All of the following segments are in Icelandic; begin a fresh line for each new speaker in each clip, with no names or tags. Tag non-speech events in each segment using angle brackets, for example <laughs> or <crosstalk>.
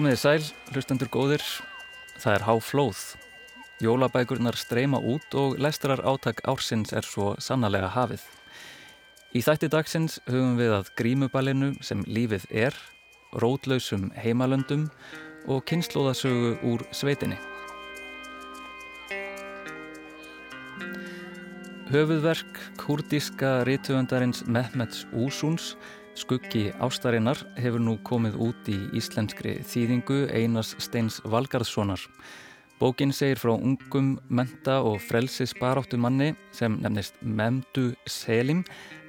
Komiði sæl, hlustendur góðir, það er háflóð. Jólabækurnar streyma út og lestrar átak ársins er svo sannlega hafið. Í þætti dagsins hugum við að grímuballinu sem lífið er, rótlausum heimalöndum og kynnslóðasögu úr sveitinni. Höfuðverk kurdíska rítuöndarins Mehmets Úsuns Skuggi ástarinnar hefur nú komið út í íslenskri þýðingu Einars Steins Valgarðssonar. Bókin segir frá ungum, menta og frelsis baráttu manni sem nefnist Memdu Selim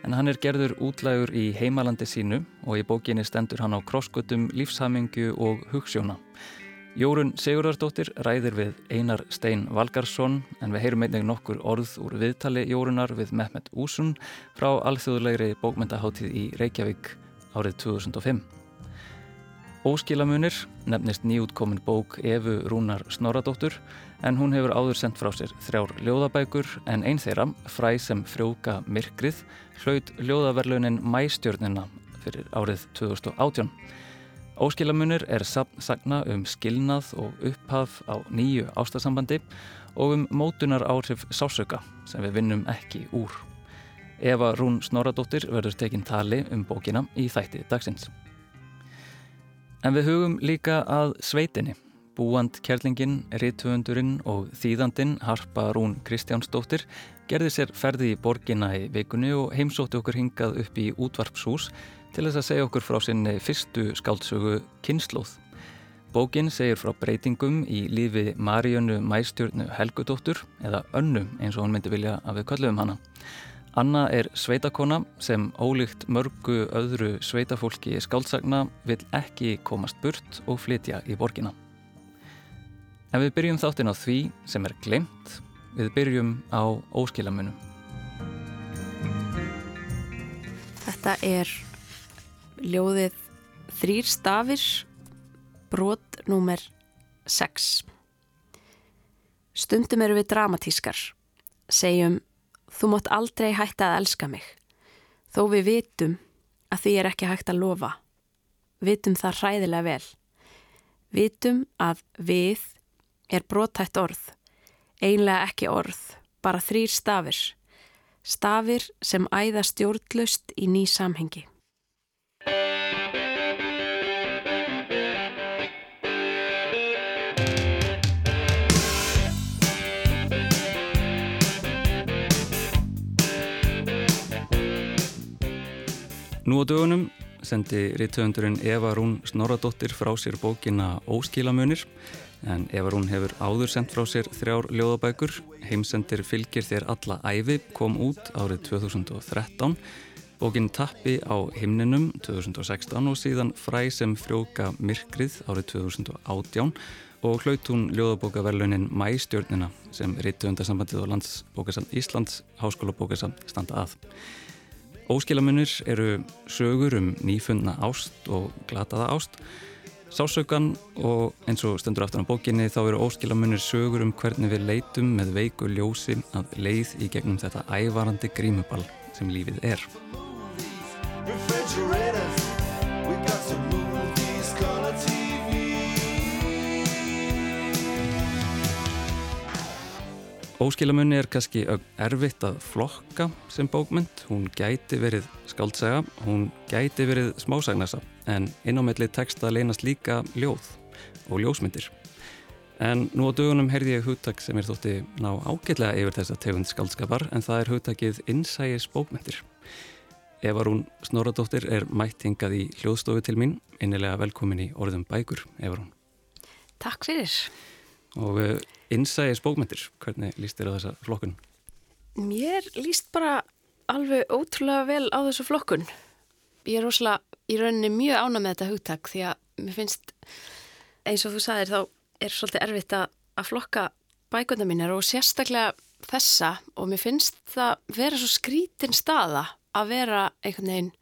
en hann er gerður útlægur í heimalandi sínu og í bókinni stendur hann á krossgötum lífshamingu og hugssjóna. Jórun Sigurðardóttir ræðir við Einar Stein Valgarsson en við heyrum einnig nokkur orð úr viðtali Jórunar við Mehmet Úsun frá alþjóðlegri bókmyndaháttíð í Reykjavík árið 2005. Óskilamunir nefnist nýjútkomin bók Efu Rúnar Snoradóttur en hún hefur áður sendt frá sér þrjár ljóðabækur en einn þeirra, fræ sem frjóka myrkrið, hlaut ljóðaverlunin Mæstjörnina fyrir árið 2018. Óskilamunir er sagna um skilnað og upphaf á nýju ástasambandi og um mótunar áhrif sásöka sem við vinnum ekki úr. Eva Rún Snoradóttir verður tekinn tali um bókina í þætti dagsins. En við hugum líka að sveitinni. Búand Kjærlingin, Rittvöndurinn og þýðandin Harpa Rún Kristjánsdóttir gerði sér ferði í borgina í vikunni og heimsótti okkur hingað upp í útvarpshús til þess að segja okkur frá sinni fyrstu skáldsögu Kynnslóð. Bókin segir frá breytingum í lífi Marjönu Mæstjörnu Helgudóttur eða Önnu eins og hún myndi vilja að við kallum hana. Anna er sveitakona sem ólíkt mörgu öðru sveitafólki skáldsagna vil ekki komast burt og flytja í borgina. En við byrjum þáttinn á því sem er glemt, við byrjum á óskilamunum.
Þetta er ljóðið þrýr stafir brot númer 6 Stundum eru við dramatískar segjum þú mátt aldrei hætta að elska mig. Þó við vitum að því er ekki hægt að lofa. Vitum það hræðilega vel. Vitum að við er brotætt orð einlega ekki orð bara þrýr stafir. Stafir sem æða stjórnlaust í ný samhengi
Nú á dögunum sendi rítöfundurinn Eva Rún Snoradóttir frá sér bókina Óskilamunir en Eva Rún hefur áður sendt frá sér þrjár ljóðabækur. Heimsendir fylgir þér alla æfi kom út árið 2013 bókin Tappi á himninum 2016 og síðan Fræ sem frjóka myrkrið árið 2018 og hlaut hún ljóðabókaverlunin Mæstjörnina sem rítöfundarsambandið og landsbókasand Íslands háskóla bókasand standa að Óskilamunir eru sögur um nýfundna ást og glataða ást. Sásaukan og eins og stendur aftur á bókinni þá eru óskilamunir sögur um hvernig við leitum með veiku ljósi að leið í gegnum þetta ævarandi grímuball sem lífið er. Óskilamunni er kannski erfitt að flokka sem bókmynd, hún gæti verið skáldsega, hún gæti verið smásagnasa en innámiðli texta leynast líka ljóð og ljósmyndir. En nú á dögunum heyrði ég hugtak sem er þótti ná ágætlega yfir þessa tegund skáldskapar en það er hugtakið innsægis bókmyndir. Eva Rún Snoradóttir er mætt hingað í hljóðstofu til mín, innilega velkomin í orðum bækur, Eva Rún.
Takk fyrir.
Og eh, Innsæðis bókmyndir, hvernig líst þér á þessa flokkun?
Mér líst bara alveg ótrúlega vel á þessu flokkun. Ég er rosalega í rauninni mjög ána með þetta hugtak því að mér finnst eins og þú sagðir þá er svolítið erfitt að, að flokka bækunda mínar og sérstaklega þessa og mér finnst það vera svo skrítin staða að vera einhvern veginn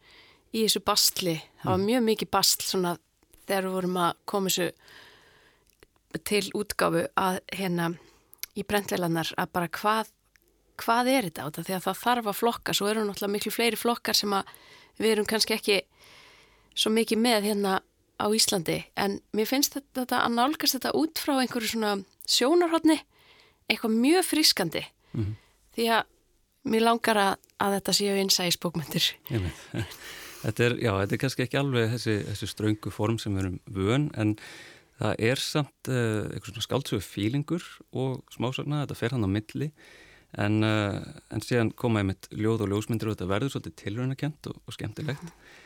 í þessu bastli. Það var mm. mjög mikið bastl svona þegar við vorum að koma þessu til útgáfu að hérna í brentleilannar að bara hvað, hvað er þetta á þetta því að það þarf að flokka. Svo eru náttúrulega miklu fleiri flokkar sem að við erum kannski ekki svo mikið með hérna á Íslandi. En mér finnst þetta, þetta að nálgast þetta út frá einhverju svona sjónarhóttni eitthvað mjög frískandi. Mm -hmm. því að mér langar að, að þetta séu einsægisbókmyndir <laughs>
Þetta er, já, þetta er kannski ekki alveg þessi, þessi ströngu form sem við erum vön en það er samt uh, eitthvað svona skáldsögu fílingur og smásagna, þetta fer hann á milli en, uh, en síðan koma ég með ljóð og ljósmyndir og þetta verður svolítið tilröðinakent og, og skemmtilegt mm -hmm.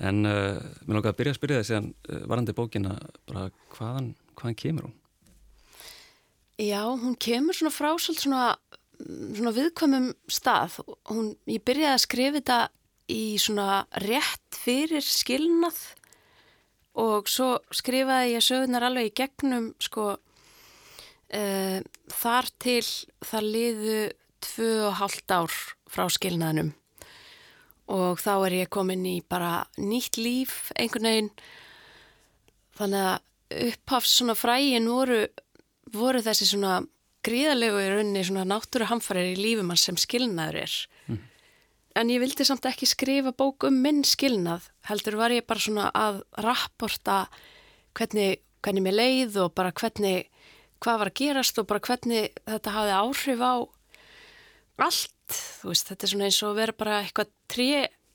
En uh, mér langar að byrja að spyrja það síðan varandi bókina bara hvaðan, hvaðan kemur hún?
Já, hún kemur svona frá svona, svona viðkvæmum stað. Hún, ég byrjaði að skrifa þetta í svona rétt fyrir skilnað og svo skrifaði ég sögurnar alveg í gegnum sko uh, þar til það liðu tvö og hálft ár frá skilnaðnum og þá er ég komin í bara nýtt líf einhvern veginn þannig að upphafs svona frægin voru, voru þessi svona gríðalegu í rauninni svona náttúruhamfarir í lífum hans sem skilnaður er. En ég vildi samt ekki skrifa bók um minn skilnað heldur var ég bara svona að rapporta hvernig, hvernig mér leið og bara hvernig hvað var að gerast og bara hvernig þetta hafi áhrif á allt. Þú veist, þetta er svona eins og vera bara eitthvað trí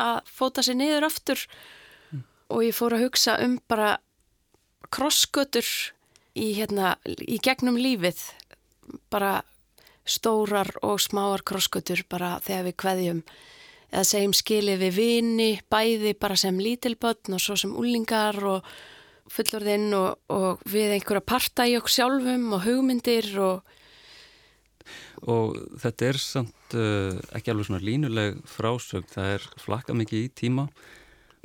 að fóta sér niður aftur. Mm. og ég fór að hugsa um bara krossgötur í, hérna, í gegnum lífið. Bara stórar og smáar krossgötur bara þegar við kveðjum eða segjum skilið við vini bæði bara sem lítilbötn og svo sem úlingar og fullorðinn og, og við einhverja parta í okkur sjálfum og hugmyndir og
og þetta er samt uh, ekki alveg svona línuleg frásögn, það er flakka mikið í tíma.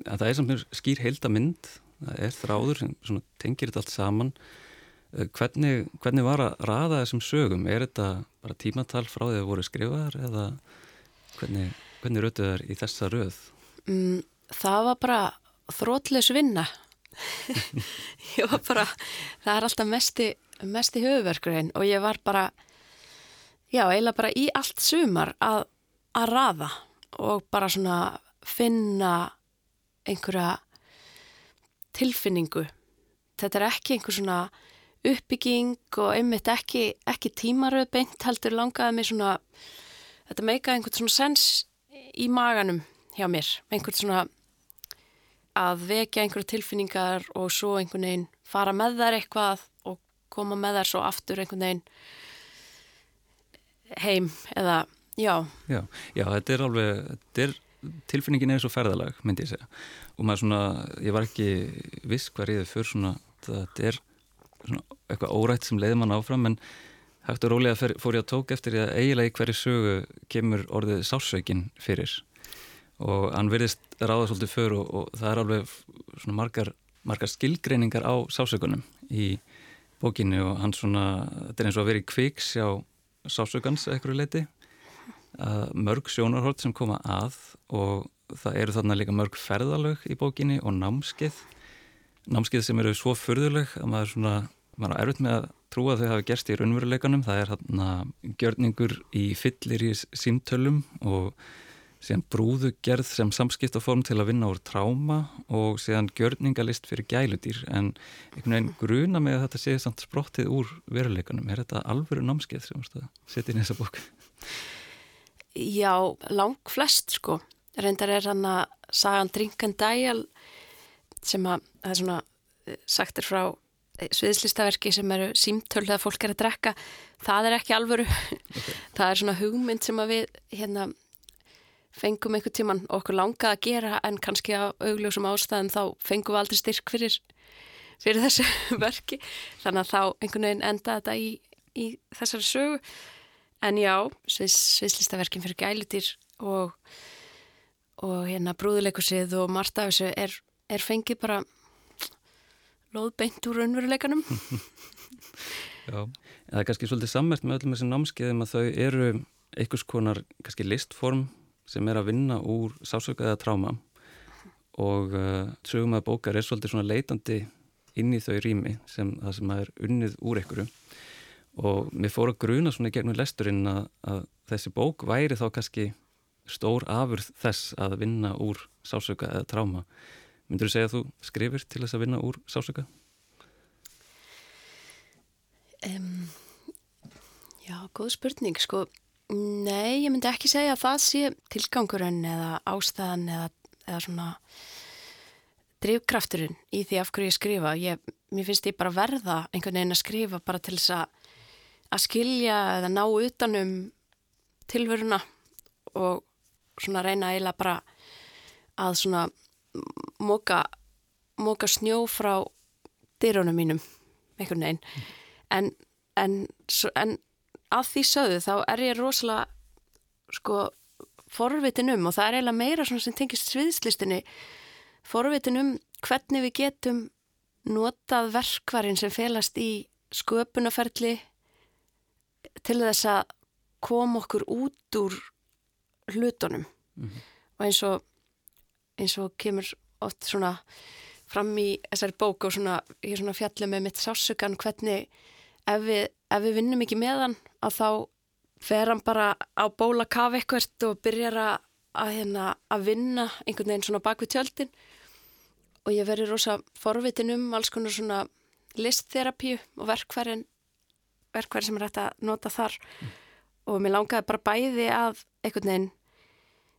En það er samt skýr heildamind það er þráður sem tengir þetta allt saman. Uh, hvernig, hvernig var að raða þessum sögum? Er þetta bara tímatal frá því að voru skrifaðar eða hvernig, hvernig rötuð það í þessa röð?
Mm, það var bara þrótleis vinna <laughs> ég var bara það er alltaf mesti, mesti höfuverkurinn og ég var bara já, eiginlega bara í allt sumar að, að rafa og bara svona finna einhverja tilfinningu. Þetta er ekki einhver svona uppbygging og einmitt ekki, ekki tímaröð beint heldur langaði mig svona, þetta meika einhvern svona sens í maganum hjá mér, einhvern svona að vekja einhverja tilfinningar og svo einhvern veginn fara með þær eitthvað og koma með þær svo aftur einhvern veginn heim eða, já.
Já, já þetta er alveg, þetta er, tilfinningin er svo ferðalag, myndi ég segja. Og maður svona, ég var ekki viss hvað riðið fyrir svona, þetta er svona eitthvað órætt sem leiði mann áfram, en hægt og rólega fór ég að tók eftir að eiginlega í hverju sögu kemur orðið sásaukin fyrir. Og hann verðist ráða svolítið fyrir og, og það er alveg svona margar, margar skilgreiningar á sásaukunum í bókinu og hann svona, þetta er eins og að vera í kviks á sásökans eitthvað leiti mörg sjónarhort sem koma að og það eru þarna líka mörg ferðalög í bókinni og námskeið námskeið sem eru svo förðuleg að maður svona, maður er erfitt með að trúa að þau hafi gerst í raunveruleikanum það er hérna gjörningur í fyllir í símtölum og síðan brúðugerð sem samskiptaform til að vinna úr tráma og síðan gjörningalist fyrir gæludýr en einhvern veginn gruna með að þetta sé samt sprottið úr veruleikanum. Er þetta alvöru námskeið sem setið inn í þessa bók?
Já, lang flest sko. Reyndar er hann að sagan Drinkan Dæjal sem að, það er svona eh, sagtir frá eh, sviðslistaverki sem eru símtöl þegar fólk er að drekka. Það er ekki alvöru. Okay. <laughs> Það er svona hugmynd sem að við hérna fengum einhver tíman okkur langa að gera en kannski á augljósum ástæðum þá fengum við aldrei styrk fyrir, fyrir þessu <laughs> verki þannig að þá einhvern veginn enda þetta í, í þessari sögu en já, sviðslistaverkin fyrir gælutýr og, og hérna brúðuleikursið og margt af þessu er, er fengið bara loðbeint úr raunveruleikanum. <laughs>
Já, það er kannski svolítið sammert með öllum þessum námskeiðum að þau eru einhvers konar kannski listform sem er að vinna úr sásöka eða tráma. Og uh, sögum að bókar er svolítið svona leitandi inn í þau rými sem það sem er unnið úr einhverju. Og mér fór að gruna svona gegnum lesturinn að, að þessi bók væri þá kannski stór afurð þess að vinna úr sásöka eða tráma Myndur þú segja að þú skrifir til þess að vinna úr sásöka?
Um, já, góð spurning, sko. Nei, ég myndi ekki segja að það sé tilgangurinn eða ástæðan eða, eða svona drivkrafturinn í því af hverju ég skrifa. Ég, mér finnst ég bara verða einhvern veginn að skrifa bara til þess að, að skilja eða ná utanum tilvöruna og svona reyna eiginlega bara að svona móka, móka snjó frá dyrunum mínum einhvern veginn. En, en, en að því sögðu þá er ég rosalega sko forvitin um og það er eiginlega meira svona sem tengist sviðslistinni. Forvitin um hvernig við getum notað verkvarin sem felast í sköpunaferli til þess að koma okkur út úr hlutunum. Mm -hmm. og eins og eins og kemur oft svona fram í þessari bóku og svona, ég svona fjallið með mitt sásugan hvernig ef við, ef við vinnum ekki með hann að þá fer hann bara á bóla kaf ekkert og byrjar að, að, hérna, að vinna einhvern veginn svona bak við tjöldin og ég veri rosa forvitin um alls konar svona listþerapíu og verkværin verkværi sem er hægt að nota þar mm. og mér langaði bara bæði að einhvern veginn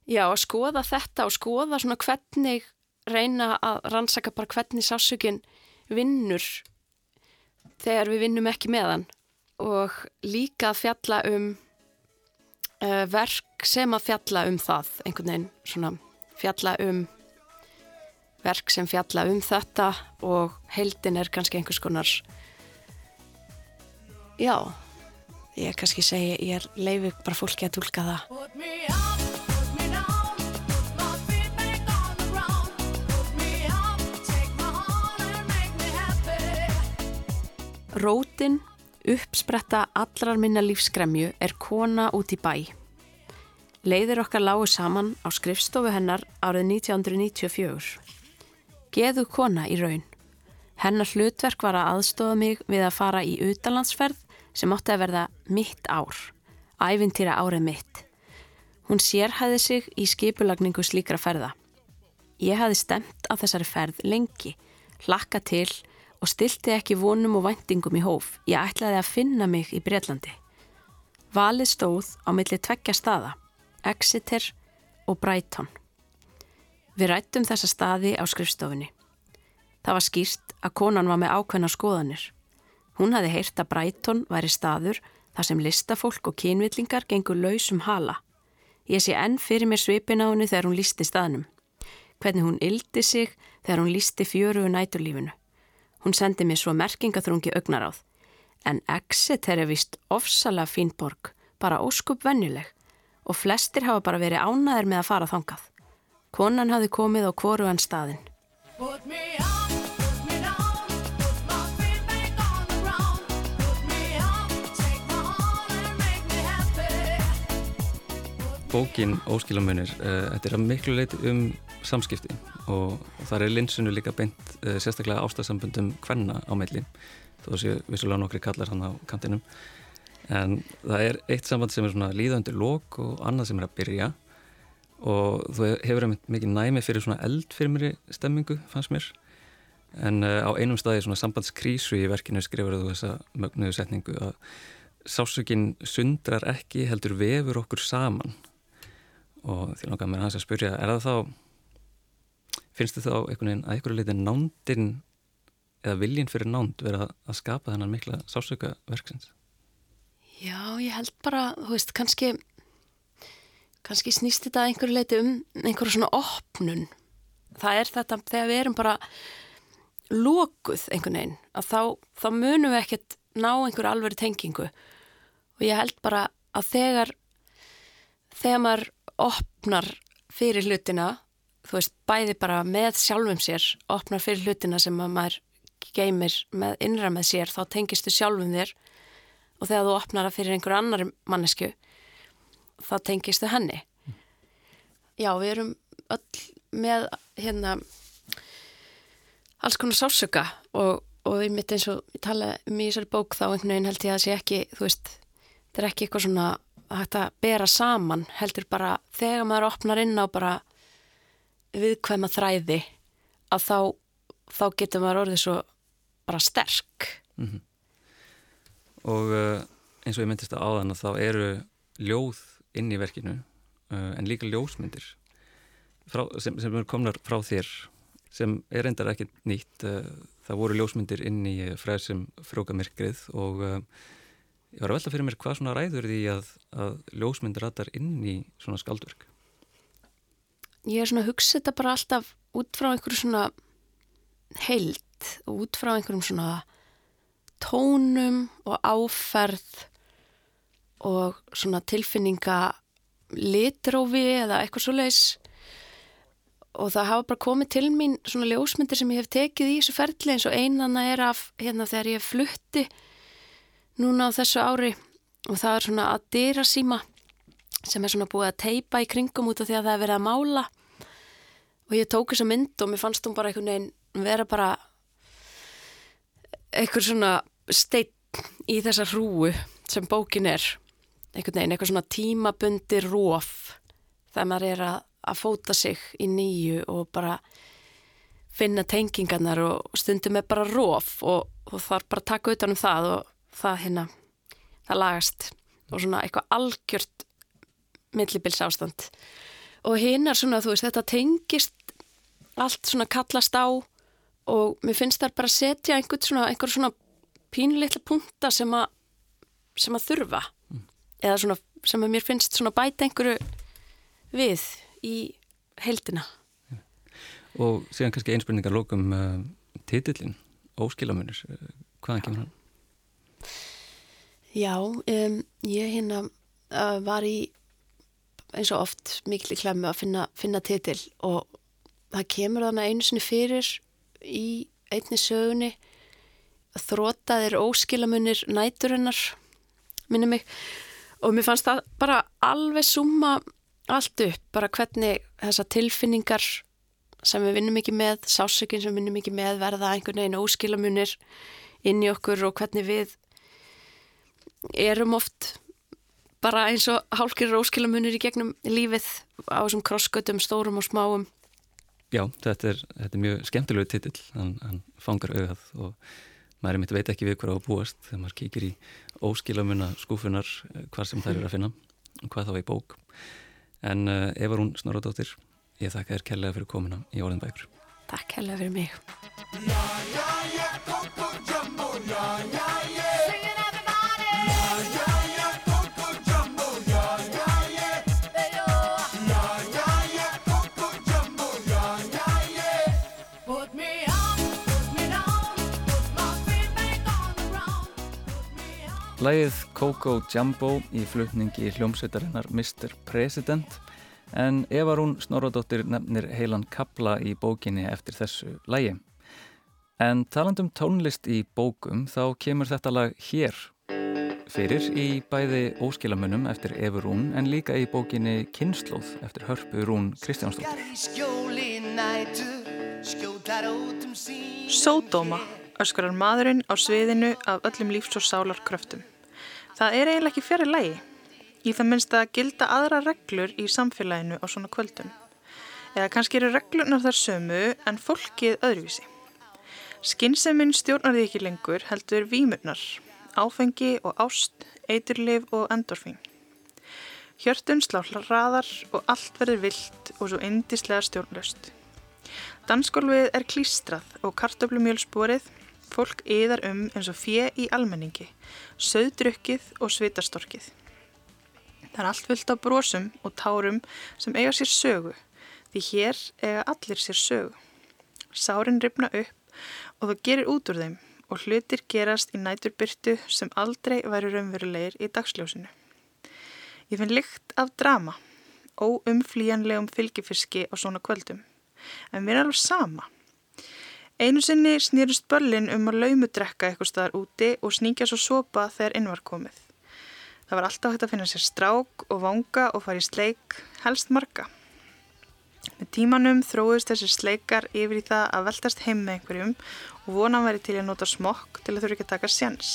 já, að skoða þetta og skoða svona hvernig reyna að rannsaka bara hvernig sásugin vinnur þegar við vinnum ekki með hann. Og líka að fjalla um uh, verk sem að fjalla um það einhvern veginn svona fjalla um verk sem fjalla um þetta og heldin er kannski einhvers konar já ég kannski segi, ég leifið bara fólki að tólka það Rótin, uppspretta allrar minna lífsgremju er kona út í bæ. Leiðir okkar lágu saman á skrifstofu hennar árið 1994. Geðu kona í raun. Hennar hlutverk var að aðstofa mig við að fara í utalandsferð sem átti að verða mitt ár. Ævintýra árið mitt. Hún sérhæði sig í skipulagningu slíkra ferða. Ég hafi stemt á þessari ferð lengi, hlakka til og stilti ekki vonum og vendingum í hóf. Ég ætlaði að finna mig í Breitlandi. Valið stóð á milli tveggja staða, Exeter og Brighton. Við rættum þessa staði á skrifstofunni. Það var skýrt að konan var með ákveðna skoðanir. Hún hafi heyrt að Brighton væri staður þar sem listafólk og kynvillingar gengur lausum hala. Ég sé enn fyrir mér svipin á henni þegar hún lísti staðnum. Hvernig hún yldi sig þegar hún lísti fjörugu næturlífinu. Hún sendi mér svo merkingaþrungi augnaráð. En Exeter er vist ofsalega fín borg, bara óskup vennileg og flestir hafa bara verið ánaðir með að fara þangað. Konan hafi komið á kvorugan staðin.
Bókin Óskilamunir, uh, þetta er að miklu leiti um samskipti og, það er linsinu líka beint uh, sérstaklega ástæðsambundum hvenna á meilli þó séu vissulega nokkri kallar hann á kantinum. En það er eitt samband sem er svona líðandur lók og annað sem er að byrja. Og þú hefur mikið næmi fyrir svona eldfirmiri stemmingu fannst mér. En uh, á einum staði svona sambandskrísu í verkinu skrifur þú þessa mögnuðu setningu að sásökinn sundrar ekki heldur vefur okkur saman. Og því langar mér hans að spurja er það þá finnst þið þá einhvern veginn að einhverju leiti nándin eða viljin fyrir nánd vera að skapa þennan mikla sásöka verksins?
Já, ég held bara, þú veist, kannski kannski snýst þetta einhverju leiti um einhverju svona opnun það er þetta, þegar við erum bara lókuð einhvern veginn að þá, þá munum við ekkert ná einhverju alveg tengingu og ég held bara að þegar þegar maður opnar fyrir hlutina þú veist, bæði bara með sjálfum sér opnar fyrir hlutina sem maður geymir með innra með sér þá tengistu sjálfum þér og þegar þú opnar það fyrir einhver annar mannesku þá tengistu henni mm. já, við erum öll með hérna alls konar sásöka og, og ég mitt eins og ég tala um í þessari bók þá einhvern veginn held ég að það sé ekki þú veist, þetta er ekki eitthvað svona hægt að bera saman heldur bara þegar maður opnar inn á bara viðkvæma þræði að þá, þá getur maður orðið svo bara sterk
mm -hmm. og uh, eins og ég myndist að áðan að þá eru ljóð inn í verkinu uh, en líka ljósmyndir frá, sem, sem eru komnar frá þér sem er endar ekki nýtt uh, það voru ljósmyndir inn í fræðir sem frjókamirkrið og ég var að velta fyrir mér hvað svona ræður því að, að ljósmyndir ratar inn í svona skaldverk
Ég er svona að hugsa þetta bara alltaf út frá einhverju svona heilt og út frá einhverjum svona tónum og áferð og svona tilfinninga litrófi eða eitthvað svo leiðis og það hafa bara komið til mín svona ljósmyndir sem ég hef tekið í þessu ferli eins og einanna er af hérna þegar ég flutti núna á þessu ári. Og það er svona að dýra síma sem er svona búið að teipa í kringum út af því að það er verið að mála. Og ég tók þessa mynd og mér fannst hún bara einhvern veginn vera bara einhver svona steinn í þessa hrúu sem bókin er. Einhvern veginn, eitthvað svona tímabundi róf þegar maður er að, að fóta sig í nýju og bara finna tengingarnar og stundum er bara róf og, og þarf bara að taka utan um það og það hérna, það lagast. Og svona eitthvað algjört millibils ástand og hinn er svona, þú veist, þetta tengist allt svona kallast á og mér finnst það bara að setja einhvern svona, einhver svona pínleitla punta sem að sem að þurfa mm. eða svona sem að mér finnst svona bæta einhverju við í heldina ja.
Og síðan kannski einspurningar lókum uh, titillin, óskilamunir uh, hvaðan kemur hann?
Já, um, ég hérna uh, var í eins og oft miklu klemmu að finna, finna titill og það kemur þannig einu sinni fyrir í einni sögunni þrótaðir óskilamunir næturinnar minni mig. Og mér fannst það bara alveg summa allt upp, bara hvernig þessa tilfinningar sem við vinnum ekki með, sásökinn sem við vinnum ekki með verða einhvern veginn óskilamunir inn í okkur og hvernig við erum oft bara eins og hálkir óskilamunir í gegnum lífið á þessum krossgötum, stórum og smáum.
Já, þetta er, þetta er mjög skemmtilegu titill, hann, hann fangar auðað og maður er mitt veit ekki við hverja á búast þegar maður kíkir í óskilamuna skúfunar eh, hvað sem þær eru að finna og hvað þá í bók. En uh, Eva Rún Snorradóttir ég þakka þér kellega fyrir komina í Óliðnbækur
Takk kellega fyrir mig
Lægið Coco Jumbo í flutningi hljómsveitarinnar Mr. President en Eva Rún Snorradóttir nefnir heilan kabla í bókinni eftir þessu lægi. En talandum tónlist í bókum þá kemur þetta lag hér fyrir í bæði óskilamunum eftir Eva Rún en líka í bókinni Kynnslóð eftir hörpu Rún Kristjánsdóttir.
Sódóma öskrar maðurinn á sviðinu af öllum lífs- og sálarkröftum. Það er eiginlega ekki fjari lægi. Í það minnst að gilda aðra reglur í samfélaginu á svona kvöldum. Eða kannski eru reglunar þar sömu en fólkið öðruvísi. Skinnseminn stjórnar því ekki lengur heldur výmurnar, áfengi og ást, eiturlif og endorfín. Hjörtun slá hraðar og allt verður vilt og svo indislega stjórnlaust. Dansgólfið er klístrað og kartöflumjölsborið Fólk yðar um eins og fjö í almenningi, söðdrukkið og svitastorkið. Það er allt fullt af brósum og tárum sem eiga sér sögu, því hér eiga allir sér sögu. Sárin ripna upp og það gerir út úr þeim og hlutir gerast í næturbyrtu sem aldrei væri raunverulegir í dagsljósinu. Ég finn lykt af drama, óumflíjanlegum fylgifiski á svona kvöldum, en mér er alveg sama. Einu sinni snýrist börlin um að laumudrekka eitthvað staðar úti og sníkja svo sopa þegar inn var komið. Það var alltaf hægt að finna sér strák og vanga og fara í sleik, helst marga. Með tímanum þróist þessir sleikar yfir í það að veltast heim með einhverjum og vonan væri til að nota smokk til að þurfa ekki að taka sjans.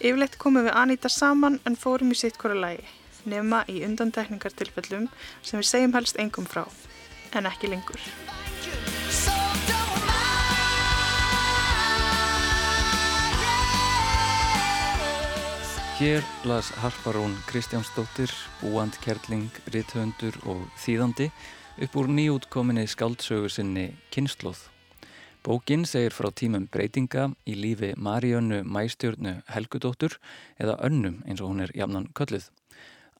Yfirleitt komum við Anita saman en fórum í sitt hverju lægi, nema í undantekningartilfellum sem við segjum helst engum frá, en ekki lengur.
Hér las Harparón Kristjánsdóttir, búand kerling, rithöndur og þýðandi upp úr nýjútkominni skáldsögu sinni Kynnslóð. Bókin segir frá tímum breytinga í lífi Maríönnu Mæstjörnu Helgudóttur eða Önnum eins og hún er jafnan kölluð.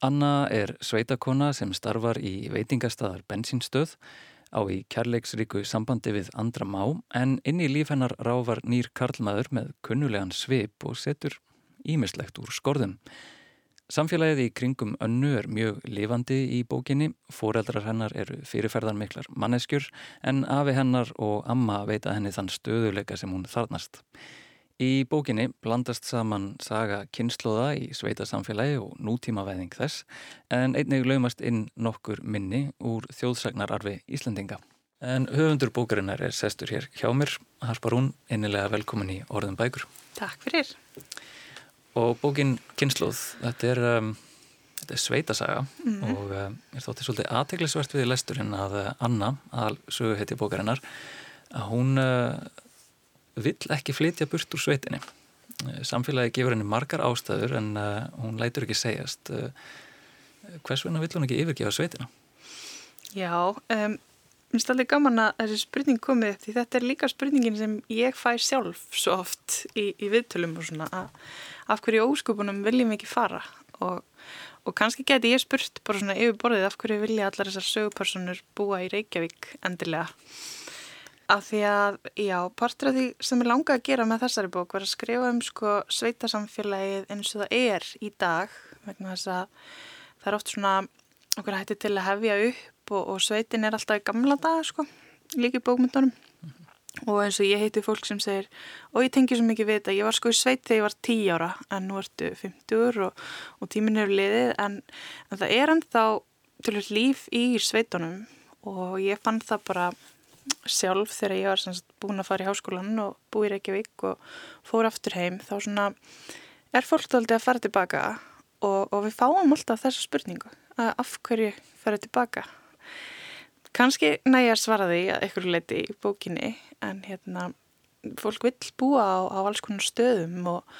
Anna er sveitakona sem starfar í veitingastadar bensinstöð á í kærleiksríku sambandi við andra má en inn í líf hennar ráfar nýr karlmaður með kunnulegan svip og setur ímislegt úr skorðum. Samfélagið í kringum önnu er mjög lifandi í bókinni, foreldrar hennar eru fyrirferðar miklar manneskjur en afi hennar og amma veita henni þann stöðuleika sem hún þarnast. Í bókinni blandast saman saga kynnslóða í sveita samfélagi og nútímavæðing þess en einnig laumast inn nokkur minni úr þjóðsagnararfi Íslandinga. En höfundur bókarinnar er sestur hér hjá mér, Harparún, innilega velkomin í Orðum bækur.
Takk fyrir.
Og bókin Kynnslóð, þetta er, um, þetta er sveitasaga mm -hmm. og um, ég þótti svolítið aðteglisvert við lesturinn að uh, Anna, að sögu heiti bókarinnar, að hún uh, vill ekki flytja burt úr sveitinni. Uh, samfélagi gefur henni margar ástæður en uh, hún lætur ekki segjast. Uh, hvers vegna vill hún ekki yfirgefa sveitina?
Já, um, Mér finnst alveg gaman að þessi spurning komið því þetta er líka spurningin sem ég fæ sjálf svo oft í, í viðtölum og svona að af hverju óskupunum viljum ekki fara og, og kannski geti ég spurt bara svona yfir borðið af hverju vilja allar þessar sögupersonur búa í Reykjavík endilega af því að, já, partur af því sem ég langa að gera með þessari bók var að skrifa um sko sveitasamfélagið eins og það er í dag vegna þess að það er oft svona okkur hætti til að hefja upp og, og sveitin er alltaf í gamla dag sko, líka í bókmyndunum. Og eins og ég heiti fólk sem segir og ég tengi svo mikið við þetta, ég var sko í sveit þegar ég var 10 ára en nú ertu 50 og, og tímin hefur liðið en, en það er ennþá til líf í sveitunum. Og ég fann það bara sjálf þegar ég var sagt, búin að fara í háskólan og búi í Reykjavík og fór aftur heim. Þá svona er fólk aldrei að fara tilbaka og, og við fáum alltaf þessu spurningu að af hverju fara tilbaka kannski næja svara því að einhverju leiti í bókinni en hérna fólk vill búa á, á alls konar stöðum og,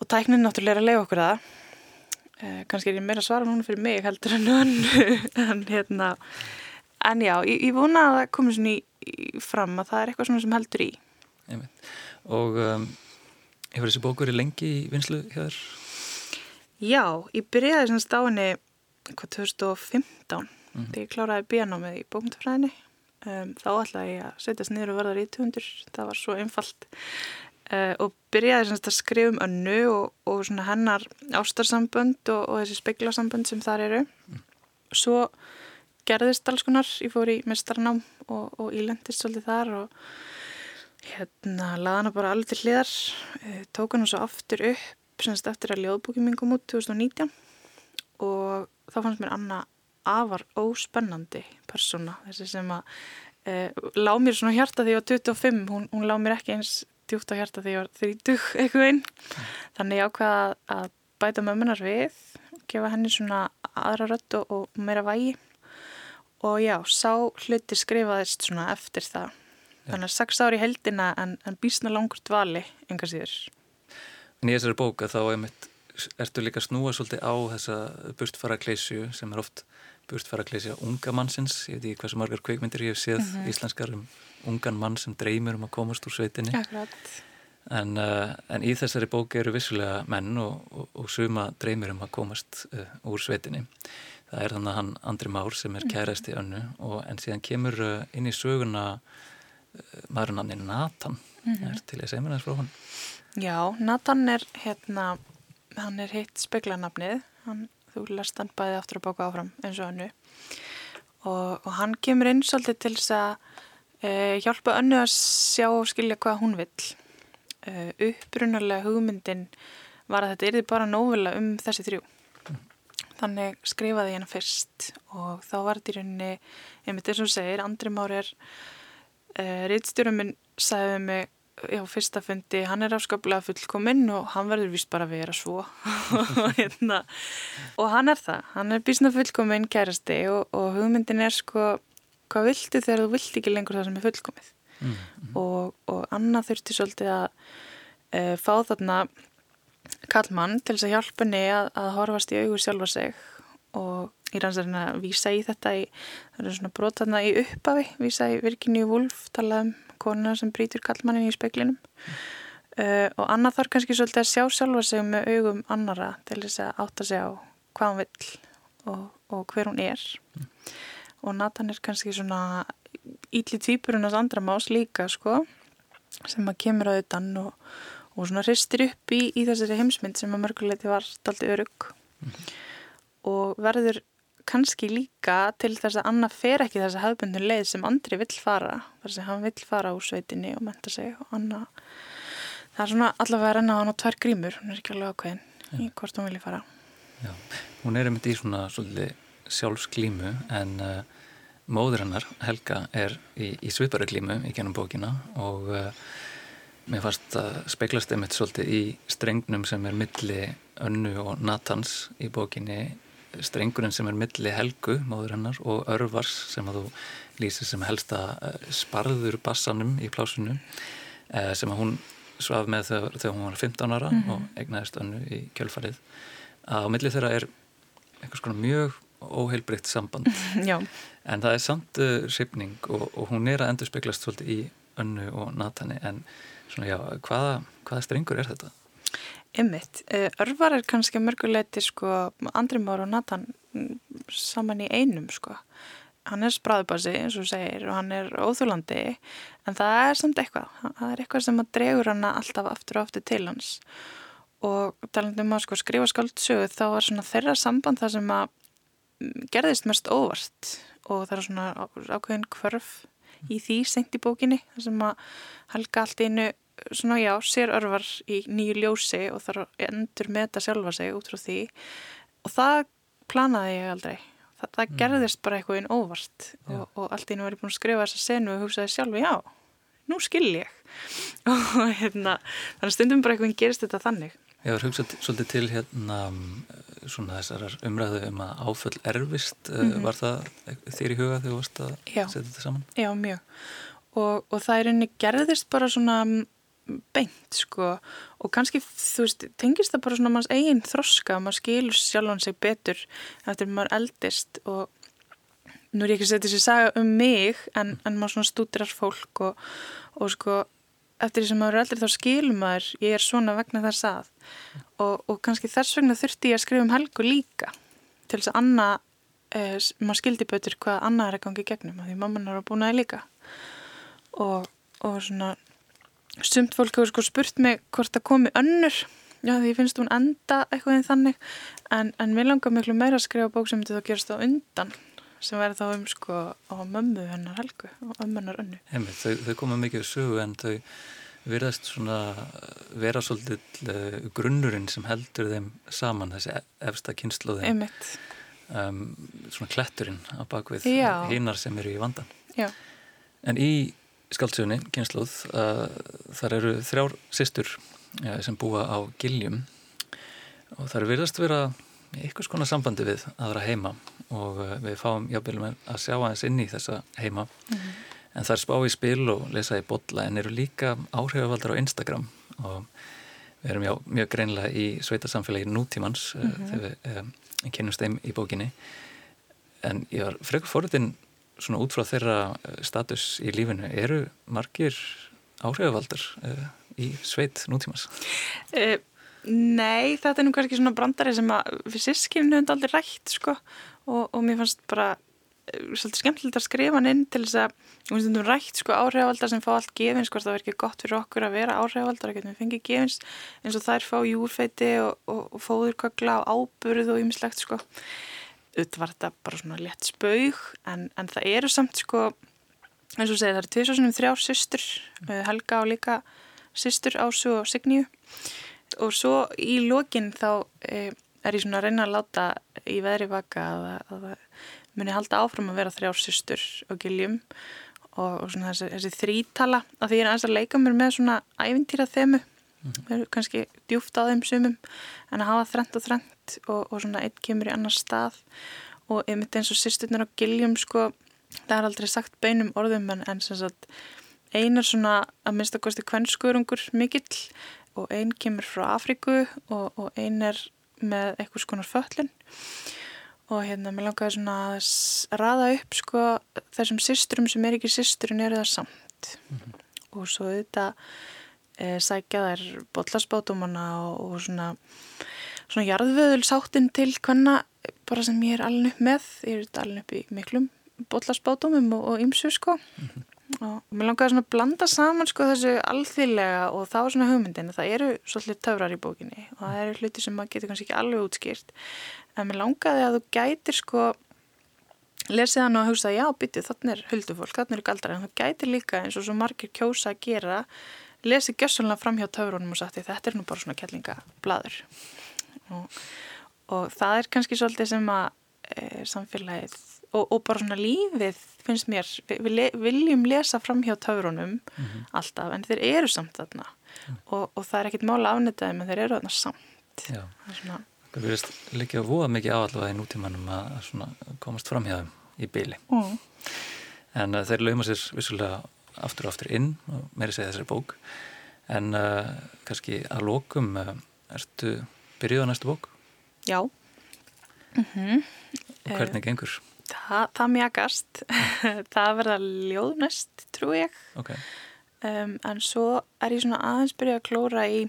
og tæknin náttúrulega er að leiða okkur það eh, kannski er ég meira svara núna fyrir mig heldur en önnu <laughs> en hérna en já, ég, ég vona að það komið svona í, í fram að það er eitthvað svona sem heldur í
Einmitt. og um, hefur þessi bókur í lengi í vinslu hér?
Já, ég byrjaði svona stáinni 2015 mm -hmm. þegar ég kláraði bíanámið í bókmyndafræðinni um, þá ætlaði ég að setjast niður og verða rítuhundur, það var svo einfalt. Uh, og byrjaði semst að skrifa um önnu og, og hennar ástarsambönd og, og þessi speiklasambönd sem þar eru. Mm. svo gerðist alls konar, ég fór í mestarnám og, og ílendist svolítið þar og hérna laði hana bara alveg til hliðar. Uh, tók hana svo aftur upp semst eftir að ljóðbúkjum minn kom út 2019 og þá fannst mér Anna afar óspennandi persóna þessi sem að e, lág mér svona hjarta því að ég var 25 hún, hún lág mér ekki eins djúkt á hjarta því að ég var 30 eitthvað einn þannig ég ákvaða að bæta mömmunar við gefa henni svona aðra rött og, og meira vægi. Og já, sá hluti skrifaðist svona eftir það. Já. þannig að 6 ári heldina en, en bísna langur dvali enga síður.
En í þessari bóka þá ertu líka snúa svolítið á þessa burtfara kleysju sem er oft burtfærakleysi unga mannsins, ég veit ekki sem margar kveikmyndir ég hef séð mm -hmm. íslenskar um ungan mann sem dreymir um að komast úr sveitinni. En, uh, en í þessari bóki eru vissulega menn og, og, og suma dreymir um að komast uh, úr sveitinni. Það er þannig að hann Andri Már sem er mhm. kærast í önnu og, en síðan kemur uh, inn í söguna maðurinn hann er Nathan. Mm -hmm. er til að segja mér þess frá hann
Já, Nathan er hérna hann er hitt speklanafnið hann þú lest hann bæði aftur að bóka áfram eins og hannu og, og hann kemur inn svolítið til þess að e, hjálpa önnu að sjá og skilja hvað hún vill. E, upprunalega hugmyndin var að þetta erði bara nóvila um þessi þrjú. Þannig skrifaði hana fyrst og þá var þetta í rauninni einmitt eins og segir, Andri Már er e, rittstjórum minn sagði mig já, fyrsta fundi, hann er afskaplega fullkominn og hann verður vist bara að vera svo. <laughs> Hérna, og hann er það, hann er bísna fullkominn kærasti og, og hugmyndin er sko, hvað viltu þegar þú vilt ekki lengur það sem er fullkomið? Mm, mm. Og, og Anna þurfti svolítið að e, fá þarna kallmann til þess að hjálpa henni að, að horfast í augu sjálfa sig og ég ranns að vísa í þetta í, það er svona brotarna í uppafi vísa í Virginíu Wolf talað um konuna sem brítur kallmannin í speklinum mm. uh, og annað þarf kannski svolítið að sjá sjálfa sig með augum annara til þess að átta sig á hvað hún vill og, og hver hún er mm. og Nathan er kannski svona ítli týpurinn ás andra más líka sko sem að kemur á auðan og, og svona hristir upp í, í þessari heimsmynd sem að mörguleiti var daldi örug mm. og verður kannski líka til þess að Anna fer ekki þess að hafbundin leið sem Andri vill fara þar sem hann vill fara úr sveitinni og menta sig og Anna. Það er svona allavega að renna á hann á tvær grímur hún er ekki alveg ákveðin í hvort hún vilja fara.
Já, hún er einmitt í svona svolítið sjálfsklímu en uh, móður hennar, Helga, er í, í svipari klímu í gennum bókina og uh, mér fannst að speiklast einmitt svolítið í strengnum sem er milli önnu og Natans í bókinni strengurinn sem er milli Helgu, móður hennar, og Örvars sem að þú lýsir sem helsta eh, sparður bassanum í plásinu eh, sem að hún svaf með þegar, þegar hún var 15 ára mm -hmm. og egnaðist önnu í kjölfarið. Á milli þeirra er einhvers konar mjög óheilbrikt samband <laughs> en það er samt uh, sipning og, og hún er að endur speklast svolítið í önnu og natani en svona já, hvaða, hvaða strengur er þetta?
Ymmitt, eh, örvar er kannski mörguleiti sko, Andrimár og Nathan mm, saman í einum sko. Hann er spráðbasi eins og segir og hann er óþúlandi en það er samt eitthvað, það er eitthvað sem að dregur hann alltaf aftur og aftur til hans. Og talandum á sko skrifa skáldsögu þá er svona þeirra samband það sem að mm, gerðist mest óvart. Og það er svona ákveðin kvörf í því senkt í bókinni það sem að halka allt einu svona já, sér örvar í nýju ljósi og þarf að endur meta sjálfa sig út frá því. Og það planaði ég aldrei. Það, það mm. gerðist bara eitthvað inn óvart og, og allt í nú er ég búin að skrifa þessa senu og hugsaði sjálfu, já, nú skil ég. <laughs> Og hérna þannig stundum bara eitthvað gerist þetta þannig.
Ég var hugsað svolítið til hérna svona þessar umræðu um að áföll erfist, mm -hmm. var það þér í huga þegar þú varst að setja þetta saman?
Já, mjög. Og, og það er einni gerðist bara svona beint sko. Og kannski þú veist tengist það bara svona manns eigin þroska maður skilur sjálfan sig betur eftir maður eldist. Og nú er ég ekki að setja þessi saga um mig en, en maður svona stúdirar fólk og, og sko eftir því sem maður er eldri þá skilur maður ég er svona vegna þess að. Og, og kannski þess vegna þurfti ég að skrifa um Helgu líka til þess að Anna eh, maður skildi betur hvað Anna er að gangi gegnum því mamman er að búna það líka. Og, og svona sumt fólk hefur sko spurt mig hvort það komi önnur. Já því finnst hún enda eitthvað en þannig. En, en mér langar miklu meira að skrifa bók sem þetta þá gerast á undan sem verður þá um sko á mömmu hennar helgu og ömmunar önnu.
Hemmi, þau, þau koma mikið sögu en þau verðast svona vera svolítið uh, grunnurinn sem heldur þeim saman þessi e, efsta kynnslóðin um, svona kletturinn á bakvið hinnar sem eru í vandan
Já.
en í skaldsögunni, kynnslóð uh, þar eru þrjár sýstur uh, sem búa á Giljum. Og það eru virðast vera einhvers konar sambandi við aðra heima. Og uh, við fáum jábelum að sjá aðeins inn í þessa heima. Mm -hmm. en það er spá í spil og lesa í botla en eru líka áhrifavaldar á Instagram. Og við erum já mjög greinlega í sveitasamfélagi nútímans mm -hmm. þegar við um, kennumst þeim í bókinni. En ég var frekur fóröldin svona út frá þeirra eh, status í lífinu, eru margir áhrifavaldar uh, í sveit nútímas?
Uh, nei, þetta er nú kannski svona brandari sem að við sískimnu hefum aldrei rætt sko og, og mér fannst bara svolítið skemmtilegt að skrifa hann inn til þess að við stundum rætt sko áhrifavaldar sem fá allt gefins, hvort það verður ekki gott fyrir okkur að vera áhrifavaldar, að við fengið gefins eins og þær fá júrfeiti og, og, og fóðurkakla og áburð og ymmislegt sko var þetta bara svona létt spaug en, en það eru samt sko eins og segja það eru tviðsvarsunum þrjár sýstur, mm. Helga og líka sýstur Ásu og Signíu og svo í lokin þá e, er ég svona að reyna að láta í veðri vaka að það muni halda áfram að vera þrjár sýstur og giljum og, og svona þessi, þessi þrítala að því ég er aðeins að leika mér með svona ævintýra þemu mm -hmm. kannski djúft á þeim sumum en að hafa þrent og þrent og, og svona einn kemur í annar stað og einmitt eins og sýsturnar á giljum sko, það er aldrei sagt beinum orðum en, en sagt einar svona að minnstakosti kvennskurungur mikill og einn kemur frá Afriku og, og einn er með eitthvað skonar föllin og hérna mér langaði svona að raða upp sko þessum systurum sem er ekki systurinn eru það samt mm -hmm. og svo þetta e, sækja þær botlarsbátumana og, og svona svona jarðvöðulsáttinn til hvenna bara sem ég er alveg upp með. Ég er alveg upp í miklum botlarsbátumum og ymsu sko. Mm -hmm og mér langaði svona að blanda saman sko þessu alþýrlega og þá svona hugmyndin það eru svolítið töfrar í bókinni og það eru hluti sem maður getur kannski ekki alveg útskýrt. En mér langaði að þú gætir sko lesið hann og hugsa já byttið þannig er huldufólk, þannig eru galdrar. En þú gætir líka eins og svo margir kjósa að gera lesið gjössunlega fram hjá töfrunum og sagt þetta er nú bara svona kellingablaður og, og það er kannski svolítið sem að e, samfélagið og, og bara svona lífið finnst mér, við le, viljum lesa fram hjá töfrunum mm -hmm. alltaf en þeir eru samt þarna mm. og, og það er ekkit mála afnitaði menn þeir eru þarna samt
Já, það verðist líka að voða mikið áallega í nútímanum að komast fram hjá þeim í byli mm. en uh, þeir lauma sér vissulega aftur og aftur inn og meiri segja þessari bók en uh, kannski að lókum uh, ertu byrjuð á næstu bók?
Já -hmm.
og hvernig gengur?
Það, það mjagast, <laughs> það verða ljóðnest trú ég
okay.
um, en svo er ég svona aðeins byrjuð að klóra í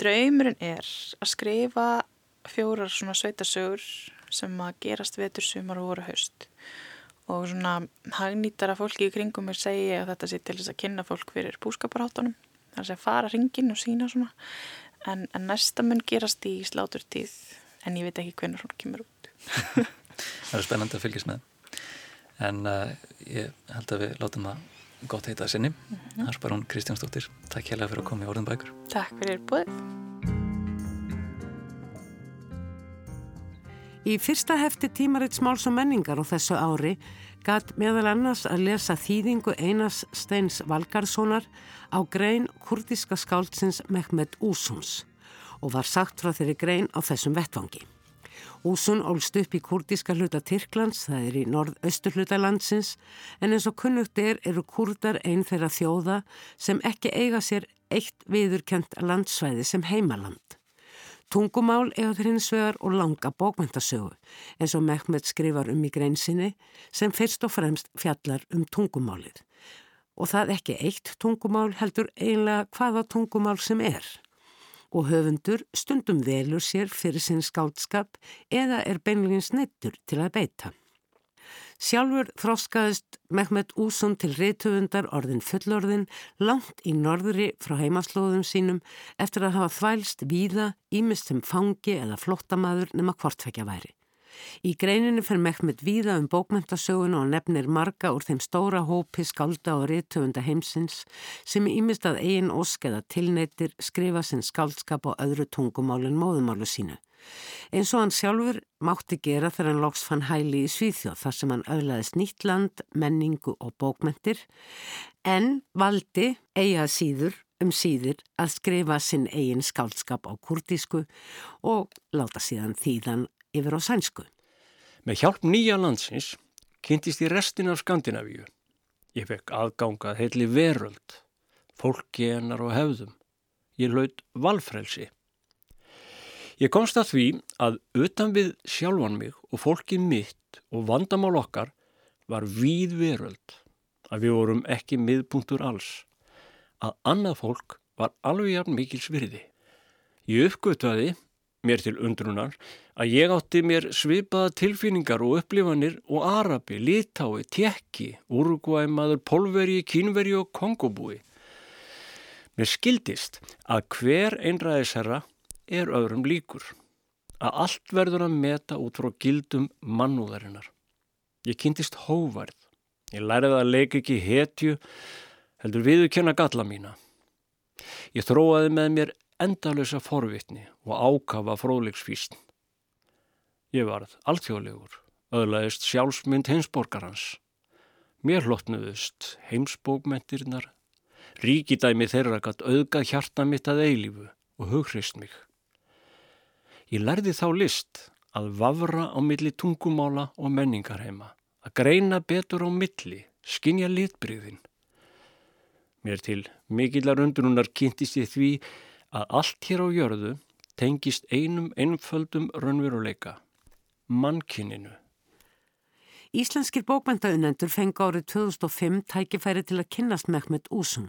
draumurinn er að skrifa fjórar svona sveitasögur sem að gerast vetur sumar og voru haust og svona hagnýtara fólki í kringum mér segi að þetta sé til þess að kynna fólk fyrir búskaparháttunum. Þar sé að fara ringin og sína svona. En, en næsta mun gerast í sláturtíð en ég veit ekki hvernig hún kemur út. <laughs>
Það er spennandi að fylgjast með. En uh, ég held að við látum það gott heita að sinni. Mm -hmm. það er bara hún Kristjánsdóttir Takk hérlega fyrir að koma í orðin bækur.
Takk fyrir búið
Í fyrsta hefti tímaritt smáls og menningar á þessu ári gæt meðal annars að lesa þýðingu Einars Steins Valgarssonar á grein kurdiska skáldsins Mehmet Úsuns og var sagt frá þeirri grein á þessum vettvangi. Úsun ólst upp í kurdiska hluta Tyrklands, það er í norð-östur hluta landsins, en eins og kunnugt er eru kurdar einn þeirra þjóða sem ekki eiga sér eitt viðurkjönt landsvæði sem heimaland. Tungumál eiga þeir hins vegar og langa bókmyndasögu, eins og Mehmet skrifar um í greinsinni, sem fyrst og fremst fjallar um tungumálið. Og það ekki eitt tungumál heldur einlega hvaða tungumál sem er og höfundur stundum velur sér fyrir sinn skáldskap eða er beinlegins neittur til að beita. Sjálfur þróskaðist Mehmet Ússon til reythöfundar orðin fullorðin langt í norðri frá heimaslóðum sínum eftir að hafa þvælst víða ímist sem fangi eða flottamaður nema hvortfækja væri. Í greininu fyrir Mehmet víða um bókmentasögun og nefnir marga úr þeim stóra hópi skálda og réttöfunda heimsins sem ímist að eigin ósk eða tilneitir skrifa sinn skáldskap á öðru tungumálinn móðumálu sínu. Eins og hann sjálfur mátti gera þegar hann loks fann hæli í Svíþjóð þar sem hann öðlaðist nýtt land, menningu og bókmentir en valdi eiga síður um síður að skrifa sinn eigin skáldskap á kurdísku og láta síðan þýðan yfir á sænsku.
Með hjálp nýja landsins kynntist ég restin af Skandinavíu. Ég fekk aðgangað heitli veröld, fólki hennar og hefðum. Ég laud valfrelsi. Ég komst að því að utan við sjálfan mig og fólkið mitt og vandamál okkar var víð veröld. Að við vorum ekki miðpunktur alls. Að annað fólk var alveg jafn mikil svirði. Ég uppgötvaði mér til undrunar að ég átti mér svipaða tilfinningar og upplifanir og Arabi, Litái, Tjekki, Uruguaymaður, Polveri, Kínveri og Kongobúi. Mér skildist að hver einræðisherra er öðrum líkur, að allt verður að meta út frá gildum mannúðarinnar. Ég kynntist hóvarð, ég læriði að leika ekki hetju, heldur viðurkenna galla mína. Ég þróaði með mér endalösa forvitni og ákafa fróðlegsfísn. Ég varð alþjóðlegur, öðlaðist sjálfsmynd heimsborgarhans. Mér hlotnuðust heimsbókmentirnar, ríkidæmi þeirra gatt auðga hjarta mitt að eilífu og hughrist mig. Ég lærði þá list að vafra á milli tungumála og menningarheima, að greina betur á milli, skinja litbriðin. Mér til mikillar undurunar kynntist ég því að allt hér á jörðu tengist einum einföldum raunveruleika, mannkininu.
Íslenskir bókmæntaunendur fengi árið 2005 tækifæri til að kynnast Mehmet Úsum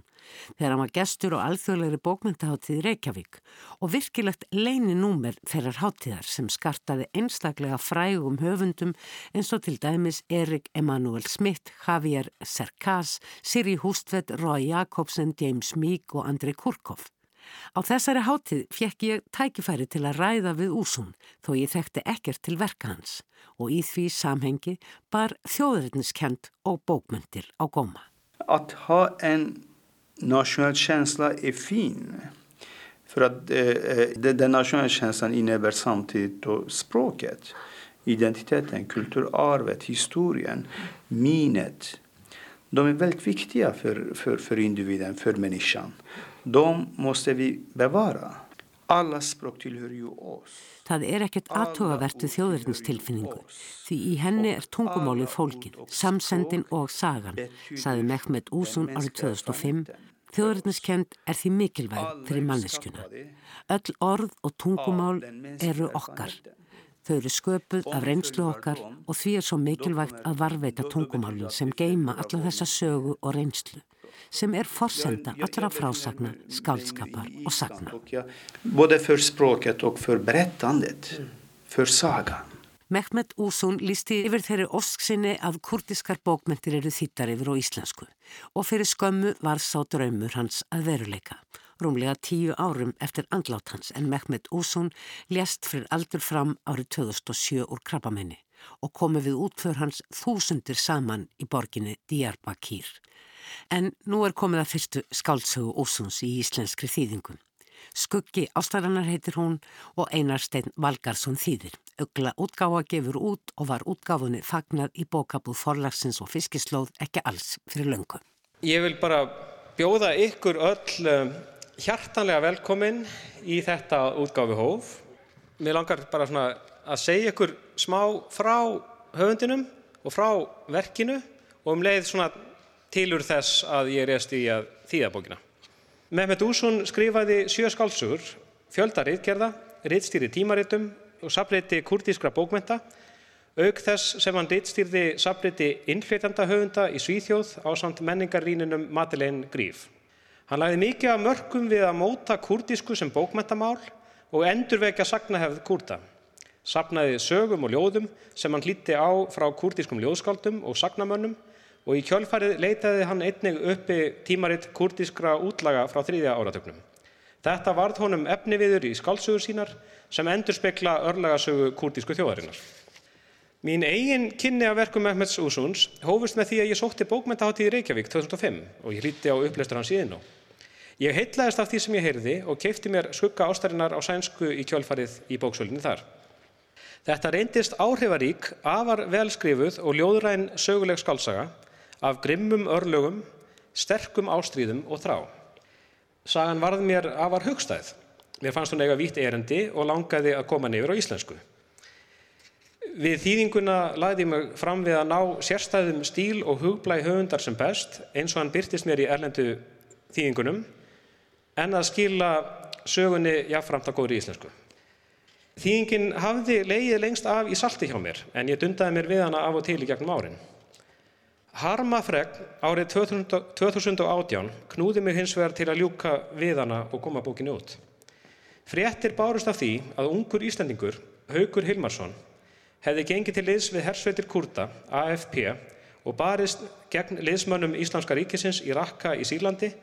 þegar hann var gestur á alþjóðlegri bókmæntaháttíð Reykjavík og virkilegt leini númer þeirrar háttíðar sem skartaði einstaklega frægum höfundum eins og til dæmis Erik Emanuel Smith, Javier Cercas, Siri Hústvedt, Rói Jakobsen, James Meek og Andrei Kurkov. Á þessari hátíð fjekk ég tækifæri til að ræða við úsum þó ég þekkti ekkert til verka hans og í því samhengi bar þjóðurinnskend og bókmyndir á góma.
Att ha en nationell känsla är fin. För att eh, den nationella känslan innebär samtidigt då språket, identiteten, kulturarvet, historien, minnet. De är väldigt viktiga för, för, för individen, för människan. De måste vi bevara. Alla språk tillhör ju oss.
Það er ekkert aðtugavertu þjóðurinstilfinningu því í henni er tungumálið fólkin, samsendin og sagan, saði Mehmet Úsun árið 2005. Þjóðurinskend er því mikilvæg fyrir manneskuna. Öll orð og tungumál eru okkar. Þau eru sköpuð af reynslu okkar og því er svo mikilvægt að varveita tungumálinn sem geima alla þessa sögu og reynslu sem er forsenda allra frásagna, skálskapar og sagna.
Både för språket och för berättandet, för sagan.
Mehmet Úsún lísti yfir þeirri ósksinni að kurdiskar bókmentir eru þýttar yfir á íslensku og fyrir skömmu var sá draumur hans að veruleika. Rúmlega tíu árum eftir andlát hans en Mehmet Úsún lést fyrir aldur fram árið 2007 úr krabbamenni og komi við útför hans þúsundir saman í borginni Diyarbakir. En nú er komið að fyrstu skáldsögu Ósuns í íslenskri þýðingum. Skuggi ástæðanar heitir hún og Einar Steinn Valgarsson þýðir. Ögla útgáfa gefur út og var útgáfunni fagnad í bókabúð forlagsins og fiskislóð ekki alls fyrir löngu.
Ég vil bara bjóða ykkur öll um, hjartanlega velkomin í þetta útgáfi hóf. Mér langar bara svona að segja ykkur smá frá höfundinum og frá verkinu og um leið svona tilur þess að ég reyst í að þýða bókina. Mehmet Ússon skrifaði sjö skálsugur, fjölda rittgerða, rittstýri tímaritum og safleiti kurdískra bókmenta, auk þess sem hann rittstýrði safleiti innflytjanda höfunda í Svíþjóð á samt menningarrínunum Madeleine Gríf. Hann lagði mikið af mörgum við að móta kurdísku sem bókmentamál og endurvekja sagnahefð kurda. Sapnaði sögum og ljóðum sem hann hlíti á frá kurdískum ljóðskáldum og sagnamönnum og í kjölfarið leitaði hann einnig uppi tímaritt kurdískra útlaga frá þriðja áratögnum. Þetta varð honum efniviður í skálsugur sínar sem endur spekla örlagasögu kurdísku þjóðarinnar. Mín eigin kynni af verkum Mehmets Úsuns hófust með því að ég sótti bókmyndaháttíð í Reykjavík 2005 og ég hlíti á upplestur hans síðan á. Ég heitlaðist af því sem ég heyrði og keipti mér skugga ástarinnar á sænsku í kjölfarið í bóksölinni þar. Þetta reyndist áhrifarík, afar velskrifuð og ljóðræn söguleg skálsaga af grimmum örlögum, sterkum ástríðum og þrá. Sagan varð mér afar hugstæð. Mér fannst hún eiga vítt erendi og langaði að koma nefur á íslensku. Við þýðinguna lagði ég mig fram við að ná sérstæðum stíl og hugblæg höfundar sem best eins og hann byrtist mér í erlendu þýðingunum en að skila sögunni jáfnframt að góðri íslensku. Þýðingin hafði leið lengst af í salti hjá mér en ég dundaði mér við hana af og til í gegnum árin. Harmafregn árið 2018 knúði mig hins vegar til að ljúka við hana og koma bókinu út. Fréttir bárust af því að ungur Íslandingur, Haugur Hilmarsson, hefði gengið til liðs við hersveitir Kurda, AFP, og barist gegn liðsmönnum Íslamska ríkisins í Rakka í Sýrlandi,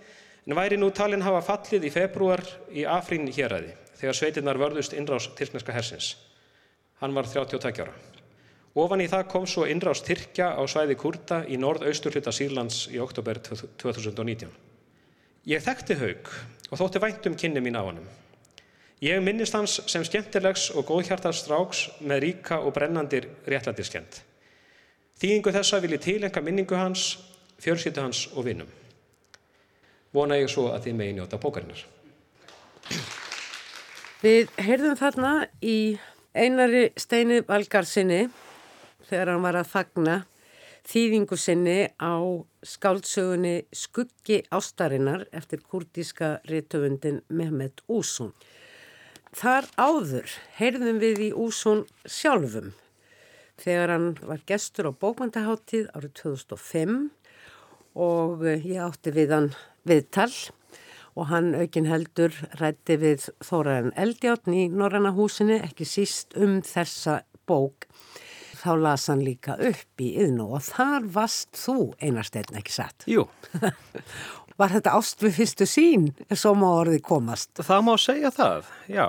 en væri nú talinn hafa fallið í februar í Afrín héræði, þegar sveitinnar vörðust innrás tyrkneska hersins. Hann var 32 ára. Ofan í það kom svo innrást Tyrkja á svæði Kurda í norð-austur hluta Sýrlands í oktober 2019. Ég þekkti haug og þótti væntum kynni mín á hannum. Ég minnist hans sem skemmtilegs og góðhjartast stráks með ríka og brennandir réttlættiskend. Þýðingu þessa vil ég tilenga minningu hans, fjörskýttu hans og vinnum. Vona ég svo að þið megi njóta bókarinnar.
Við heyrðum þarna í einari steini valgarsinni þegar hann var að fagna þýðingu sinni á skáldsögunni Skuggi ástarinnar eftir kurdíska réttöfundin Mehmet Úsún. Þar áður heyrðum við í Úsún sjálfum þegar hann var gestur á bókmyndaháttíð árið 2005 og ég átti við hann viðtal og hann aukinn heldur rætti við Þóraðan Eldjáttn í Norranna húsinni ekki síst um þessa bók þá las hann líka upp í yðnú og þar varst þú einarsteinn ekki satt.
Jú. <laughs>
Var þetta ást við fyrstu sín svo má orðið komast?
Það má segja það, já.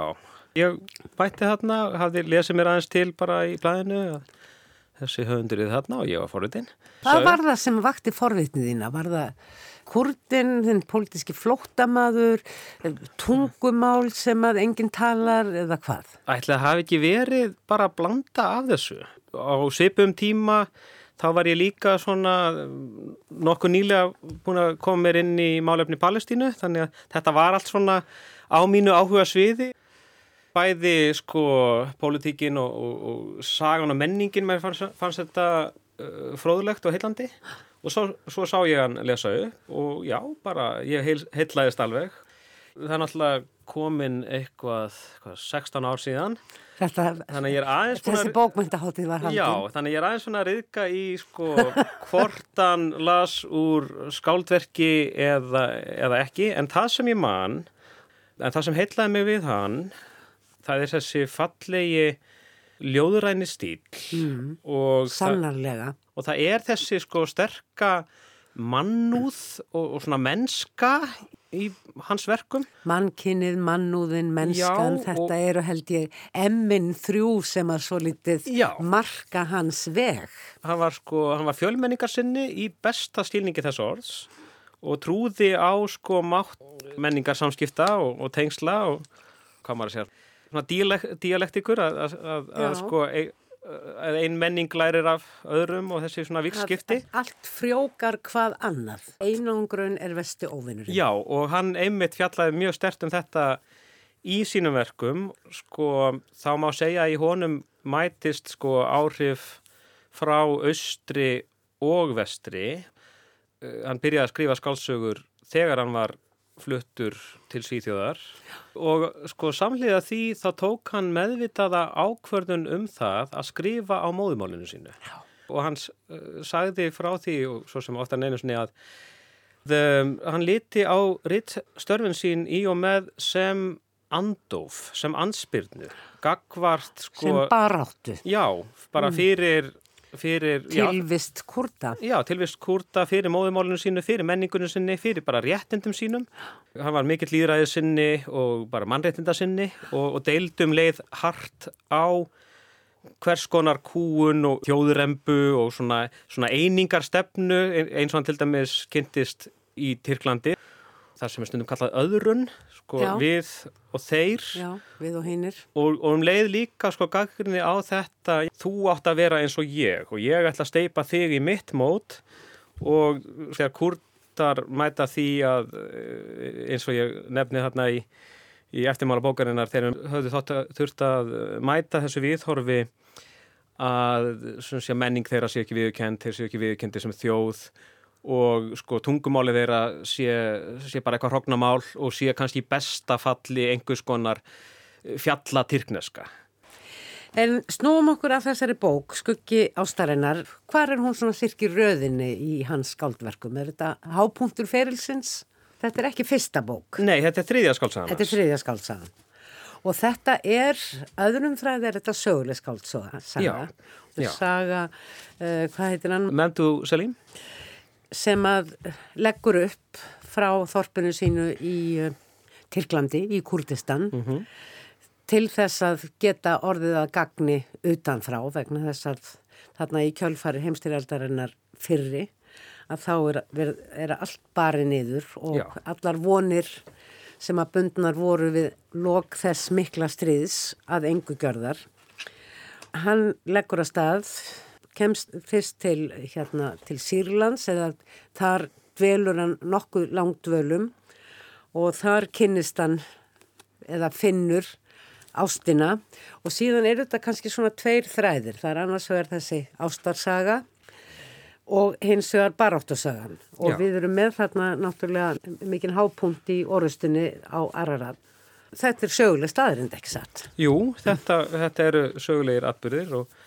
Ég bætti þarna, hafði lesið mér aðeins til bara í blæðinu þessi höfundurinn þarna og ég var forvitin.
Hvað var það sem vakti forvitnið þína? Var það kurdin, þinn pólitíski flóttamaður, tungumál sem að enginn talar eða hvað?
Ætla að hafi ekki verið bara að blanda af þessu á sipum tíma þá var ég líka svona nokkuð nýlega búin að koma mér inn í málefni Palestínu þannig að þetta var allt svona á mínu áhuga sviði. Bæði sko pólitíkin og, og, og sagan og menningin mér fannst, fannst þetta uh, fróðlegt og heillandi. Og svo, svo sá ég hann lesa upp og já, bara ég heil, heillaðist alveg það er náttúrulega komin eitthvað hvað, 16 ár síðan
Þetta,
þannig að ég er aðeins
þessi bókmyndaháttið var haldin.
Já, þannig að ég er aðeins svona að riðka í sko hvortan las úr skáldverki eða, eða ekki, en það sem ég man, en það sem heitlaði mig við hann, það er þessi fallegi ljóðuræni stíl
mm,
og,
Sannarlega.
það, og það er þessi sko sterka mannúð og, og svona mennska í hans verkum.
Mannkinnið, mannúðin, mennskan,
Já,
þetta
og-
eru held ég emmin þrjú sem að svo litið
Já.
marka hans veg.
Hann var sko, hann var fjölmenningarsinni í besta stílningi þess orðs og trúði á sko mátt menningarsamskipta og, og tengsla og hvað maður að segja, svona díalek, díalektikur að, sko ein, að ein menning lærir af öðrum og þessi svona vikskipti.
Allt frjókar hvað annað. Einangrun er vesti óvinnurinn.
Já, og hann einmitt fjallaði mjög stert um þetta í sínum verkum, sko, þá má segja að í honum mætist sko áhrif frá austri og vestri. Uh, Hann byrjaði að skrifa skálsögur þegar hann var fluttur til Svíþjóðar og sko samhliða því þá tók hann meðvitaða ákvörðun um það að skrifa á móðumálinu sínu. Já. Og hann uh, sagði frá því, og svo sem ofta neinu sinni að the, hann liti á ritt störfin sín í og með sem andóf, sem anspyrnu, gagvart sko...
Sem baráttu.
Já, bara fyrir, fyrir
Tilvist kurta.
Já, tilvist kurta fyrir móðumálinu sínu, fyrir menningunum sinni, fyrir bara réttindum sínum. Hann var mikill líðræðið sinni og bara mannréttinda sinni og, og deildum leið hart á hvers konar kúun og þjóðurembu og svona, svona einingarstefnu eins og hann til dæmis kynntist í Tyrklandi. Það sem er stundum kallað öðrun, sko við og þeir.
Já, við og hinnir.
og, og um leið líka sko gaggrinni á þetta þú átt að vera eins og ég og ég ætla að steipa þig í mitt mót og þegar kurtar mæta því að eh, eins og ég nefni þarna í, í eftirmála bókarinnar þegar höfðu þátt að þurft að mæta þessu viðhorfi að sé, menning þeirra sé ekki viðurkend þeir sé ekki viðurkendi sem þjóð og sko tungumáli þeirra sé, sé bara eitthvað hrognamál og sé kannski besta falli einhvers konar fjalla tyrkneska.
En snúum okkur af þessari bók, Skuggi ástarinnar. Hvar er hún svona sirki röðinni í hans skáldverkum? Er þetta hápunktur ferilsins? Þetta er ekki fyrsta bók.
Nei, þetta er þriðja skálsagan.
Þetta er þriðja skáldsagan. Og þetta er, öðrum þræði er þetta söguleg skáldsaga.
Já, já.
Saga, uh, hvað heitir hann?
Mendu Selim?
Sem að leggur upp frá þorpinu sínu í uh, Tyrklandi, í Kurdistan. til þess að geta orðið að gagni utanfrá vegna þess að þarna í kjölfari heimstyrjaldarinnar fyrri að þá er, er, allt bari niður og
Já.
allar vonir sem að bundnar voru við lok þess mikla stríðs að engu gjörðar. Hann leggur að stað, kemst fyrst til, hérna, til Sýrlands eða þar dvelur hann nokkuð langt dvölum og þar kynnist hann eða finnur ástina og síðan er þetta kannski svona tveir þræðir. Það er annars vegar þessi ástarsaga og hins vegar baráttusagan og
Já.
við erum með þarna náttúrulega mikinn hápunkt í orustunni á Ararat. Þetta er söguleg staðrind ekki satt.
Jú, þetta, þetta eru sögulegir atbyrðir og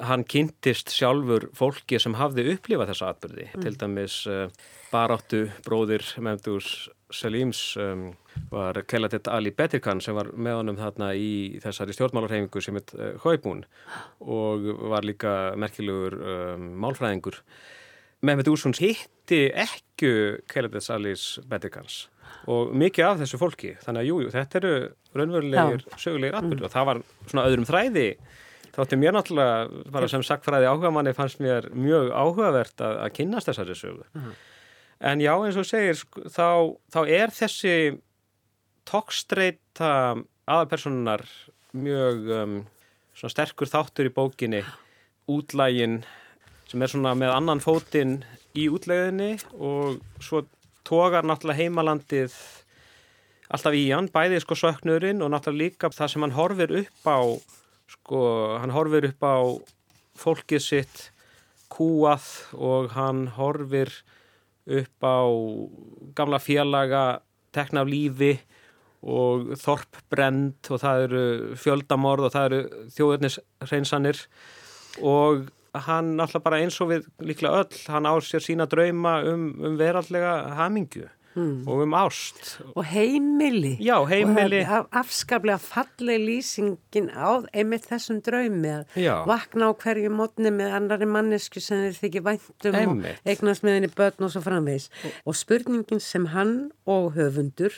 hann kynntist sjálfur fólki sem hafði upplifað þessa atbyrði. Til dæmis uh, baráttu bróðir Memdús Salims um, var Kelatet Ali Betirkan sem var með honum þarna í þessari stjórnmálarhefingu sem heit uh, Hauibún og var líka merkilegur um, málfræðingur. Mehmet Ússon hitti ekki Kelatet Alis Betirkans og mikið af þessu fólki. Þannig að jú, jú þetta eru raunverulegir sögulegir atbyrði og það var svona öðrum þræði Þátti mér náttúrulega, bara sem sagfræði áhuga manni fannst mér mjög áhugavert að, að kynast þessari sögu. En já, eins og segir, sko, þá, þá er þessi tókstreita aðalpersonunar mjög um, svona sterkur þáttur í bókinni, útlægin sem er svona með annan fótinn í útlæginni og svo tógar náttúrulega heimalandið alltaf í hann, bæðið sko söknurinn og náttúrulega líka það sem hann horfir upp á sko, hann horfir upp á fólkið sitt kúað og hann horfir upp á gamla félaga tekna af lífi og þorpbrend og það eru fjöldamorð og það eru þjóðurnisreinsanir og hann alltaf bara eins og við líklega öll, hann á sér sína drauma um, um verallega hamingju mm. og um ást.
Og heimili.
Já, heimili.
Og er afskaplega falleg lýsingin á einmitt þessum draumi að vakna á hverju mótni með annari mannesku sem þeir þykir væntum
Einmitt.
og eignast með henni börn og svo framvegis. Og spurningin sem hann og höfundur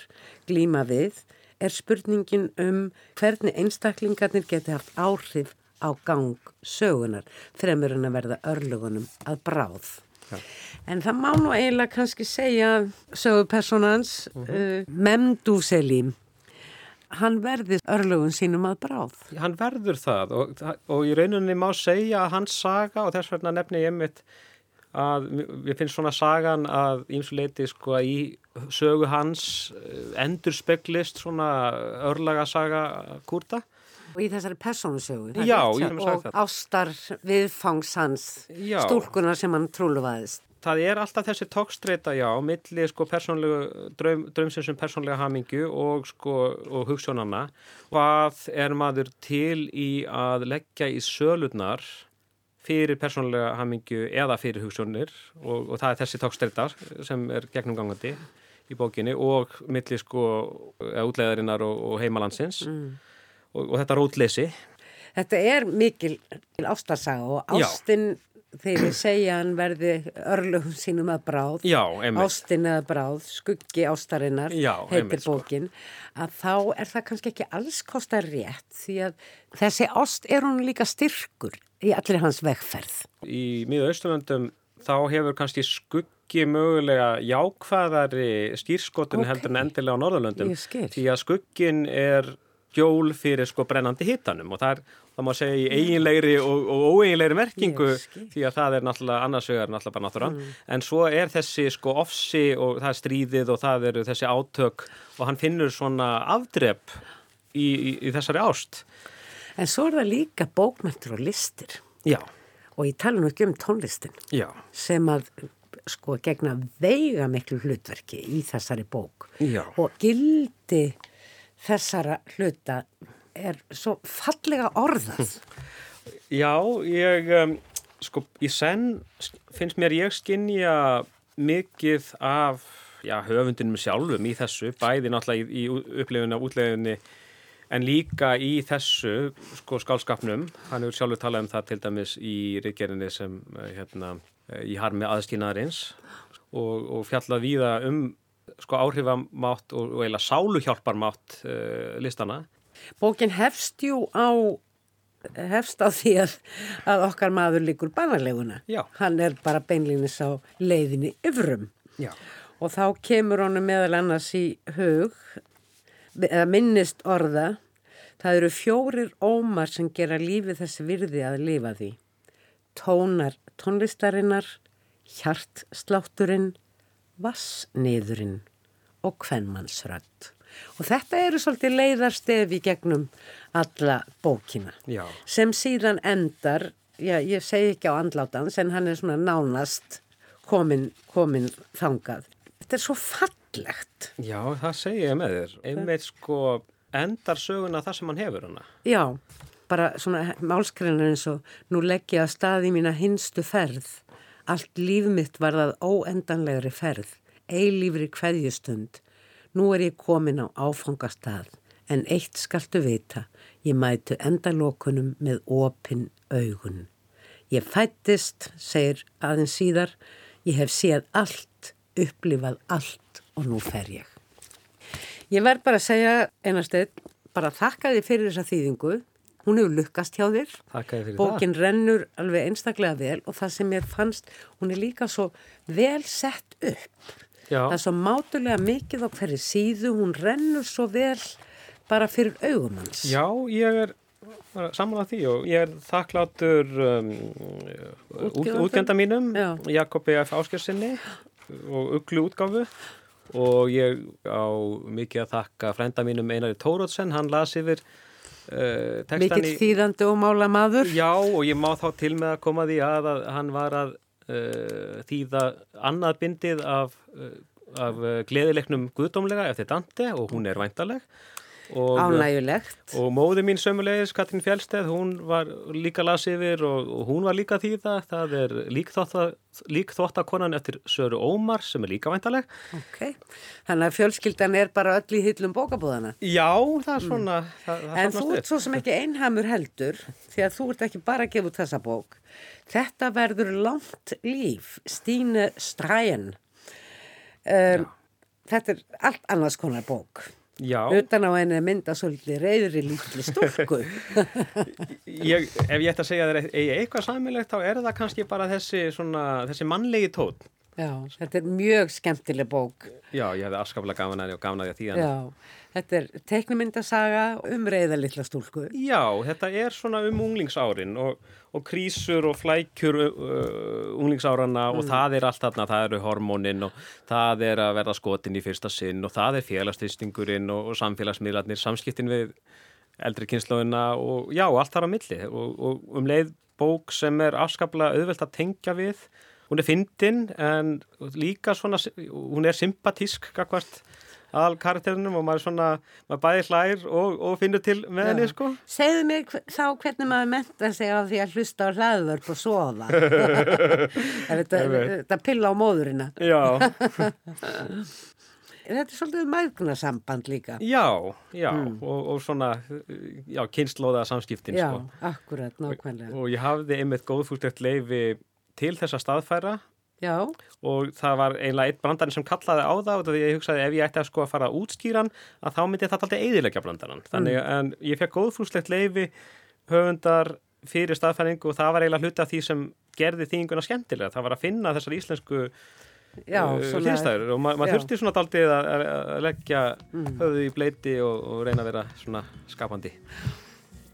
glíma við er spurningin um hvernig einstaklingarnir geti haft áhrif á gang sögunar fremur en að verða örlugunum að bráð. En það má nú eiginlega kannski segja sögupersonans uh, Memdu Selim hann verði örlugun sínum að bráð.
Hann verður það og, og í rauninni má segja að hans saga og þess vegna nefni ég mitt að ég finnst svona sagan að ímsuleiti sko að í sögu hans endur speglist svona örlaga saga Kurta
Og í þessari persónusögu.
Já,
Og ástar viðfangs hans, stúlkunar sem hann trúluvaðist.
Það er alltaf þessi tókstreita, já, milli sko persónlegu, draum, draumsins um persónlega hamingju og sko, og hugssjónana. Hvað er maður til í að leggja í sölurnar fyrir persónlega hamingju eða fyrir hugssjónir og, og það er þessi tókstreita sem er gegnumgangandi í bókinni og milli sko útleðarinnar og, og heimalandsins og, og þetta rótleysi.
Þetta er mikil ástarsaga og
Já.
ástin þegar ég segja hann verði örlugum sínum að bráð.
Já, einmitt.
Ástin eða bráð, skuggi ástarinnar,
Já,
heitir
sko.
bókin, að þá er það kannski ekki alls kostar rétt því að þessi ást er hún líka styrkur í allir hans vegferð.
í miða Austurlöndum þá hefur kannski skuggi mögulega jákvæðari skýrskotun
Ok.
heldur en endilega á
skil.
því að skuggin er gjól fyrir sko brennandi hittanum og það er, það má segja í eiginlegri og, og óeiginlegri merkingu
skil.
því að það er náttúrulega annars vegar náttúrulega bara náttúran. En svo er þessi sko ofsi og það er stríðið og það eru þessi átök og hann finnur svona afdrepp í, í, í þessari ást.
En svo er það líka bókmyndur og listir.
Já,
og ég tala nú ekki um tónlistin
já,
sem að sko gegna veiga miklu hlutverki í þessari bók.
Já.
og gildi þessara hluta er svo fallega orðað <laughs>
Já, ég, um, sko, í senn finnst mér ég skinja mikið af, já, höfundinum sjálfum í þessu, bæði náttúrulega í, í upplifinu og útlefinni, en líka í þessu, sko, skálskapnum. Hann hefur sjálfur talað um það til dæmis í ríkjerinni sem, eh, hérna, eh, í harmi aðskýnaðarins og, og fjallað víða um, sko, áhrifamátt og, og eiginlega sáluhjálparmátt uh, listana.
Bókin hefst jú á hefst á því að, að okkar maður líkur banaleguna
Já.
hann er bara beinlýnis á leiðinni yfrum
Já.
og þá kemur honum meðal annars í hug eða minnist orða það eru fjórir ómar sem gera lífi þessi virði að lifa því tónar tónlistarinnar hjartslátturinn vassniðurinn og kvennmannsrödd og þetta eru svolítið leiðarstefi gegnum alla bókina
Já.
sem síðan endar já, ég segi ekki á andlátans en hann er svona nánast komin, komin þangað. Þetta er svo fallegt.
Já, það segi ég með þér. Einmitt sko endar söguna það sem hann hefur hana.
Já, bara svona málskreinar eins og nú legg ég að staði mína hinstu ferð. Allt líf mitt var það óendanlegri ferð, eilífri kveðjustund. Nú er ég komin á áfangastað, en eitt skaltu vita, ég mætu endalokunum með opin augun. Ég fættist, segir aðeins síðar, ég hef séð allt, upplifað allt og nú fer ég. Ég verð bara að segja einasteg, bara þakka þið fyrir þessa þýðingu. Hún hefur lukkast hjá þér. Bókin
það.
rennur alveg einstaklega vel og það sem ég fannst, hún er líka svo vel sett upp.
Já.
Það er svo mátulega mikið á hverju síðu, hún rennur svo vel bara fyrir augum hans.
Já, ég er samanlega því og ég er þakklátur um, útgenda mínum,
Já.
Jakobi F. Áskersinni og Uglu útgáfu og ég á mikið að þakka frænda mínum Einari Tórótsen, hann las yfir uh,
Mikill þýðandi og mála maður.
Já, og ég má þá til með að koma því að, að hann var að uh, þýða annað bindið af, uh, af gleðilegnum guðdómlega eftir Dante og hún er væntaleg.
Ánægulegt.
og móði mín sömulegis, Katrín Fjálsteð, hún var líka las yfir og, og hún var líka þýða. Það er líkþóttakonan eftir Söru Ómar sem er líka væntaleg.
Ok, þannig að fjölskyldan er bara öll í hillum bókabúðana.
Já, það er svona... Það, það
En þú ert svo sem ekki einhamur heldur, því að þú ert ekki bara að gefa út þessa bók. Þetta verður langt líf, Stíne Stræen. Um, þetta er allt annars konar bók.
Já.
Utan á henni er mynda svolítið reyðri lítli stúrku. <laughs>
ég, ef ég ætti að segja þér eitthvað samilegt þá er það kannski bara þessi, svona, þessi mannlegi tótt.
Já, þetta er mjög skemmtileg bók.
Já, ég hefði afskaplega gaman að því og gaman að því að.
Já, þetta er teiknumyndasaga um reyða litla stúrku.
Já, þetta er svona um unglingsárin og, og krísur og flækjur uh, unglingsárana og það er allt þarna, það eru hormónin og það er að verða skotin í fyrsta sinn og það er félagstistingurinn og, og samfélagsmiðlarnir, samskiptin við eldri kynnslóðina og já, allt þar á milli og, og um leið bók sem er afskaplega auðvelt að tengja við hún er fyndin en líka svona, hún er sympatísk gagvart aðal karakterinum og maður svona, maður bæði hlær og, og finnur til með henni sko.
Segðu mig þá hvernig maður menta sig á því að hlusta á hlaðvörp og sofa. <laughs> er þetta, pilla á móðurina.
Já, <laughs>
Þetta er svolítið mæðgnasamband líka.
já, já og, og svona, já, kynnslóða samskiptin
Já,
sko.
akkurat, nákvæmlega.
Og ég hafði einmitt góðfúlstegt leifi til þess að staðfæra.
Já,
og það var einlega eitt brandarinn sem kallaði á það og því ég hugsaði ef ég ætti að sko að fara að útskýran að þá myndi þetta alltaf eðilegja brandarann. Þannig en ég fekk góðfúslegt leifi höfundar fyrir staðfæringu og það var eiginlega hluti af því sem gerði þýnguna skemmtilega, það var að finna þessar íslensku
já,
uh, og ma maður þurfti svona daldið að, að leggja höfuð í bleiti og, og reyna að vera svona skapandi.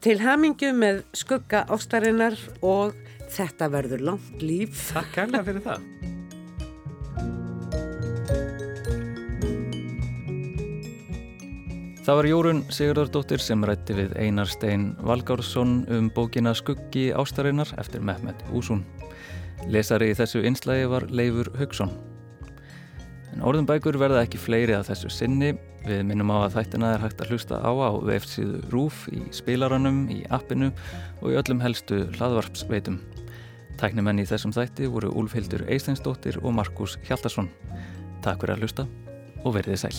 Til hamingju með skugga ástarinnar og þetta verður langt líf.
Takk kærlega fyrir það
Það var Jórun Sigurðardóttir sem rætti við Einar Stein Valgársson um bókina Skuggi ástarinnar eftir Mehmet Úsún. Lesari í þessu einslægi var Leifur Haugsson. En orðum bækur verða ekki fleiri að þessu sinni. Við minnum á að þættina er hægt að hlusta á á vefsíðu RÚF í spilaranum, í appinu og í öllum helstu hlaðvarpsveitum. Tæknimenn í þessum þætti voru Úlfhildur Eistensdóttir og Markus Hjaldarsson. Takk fyrir að hlusta og verðið sæl.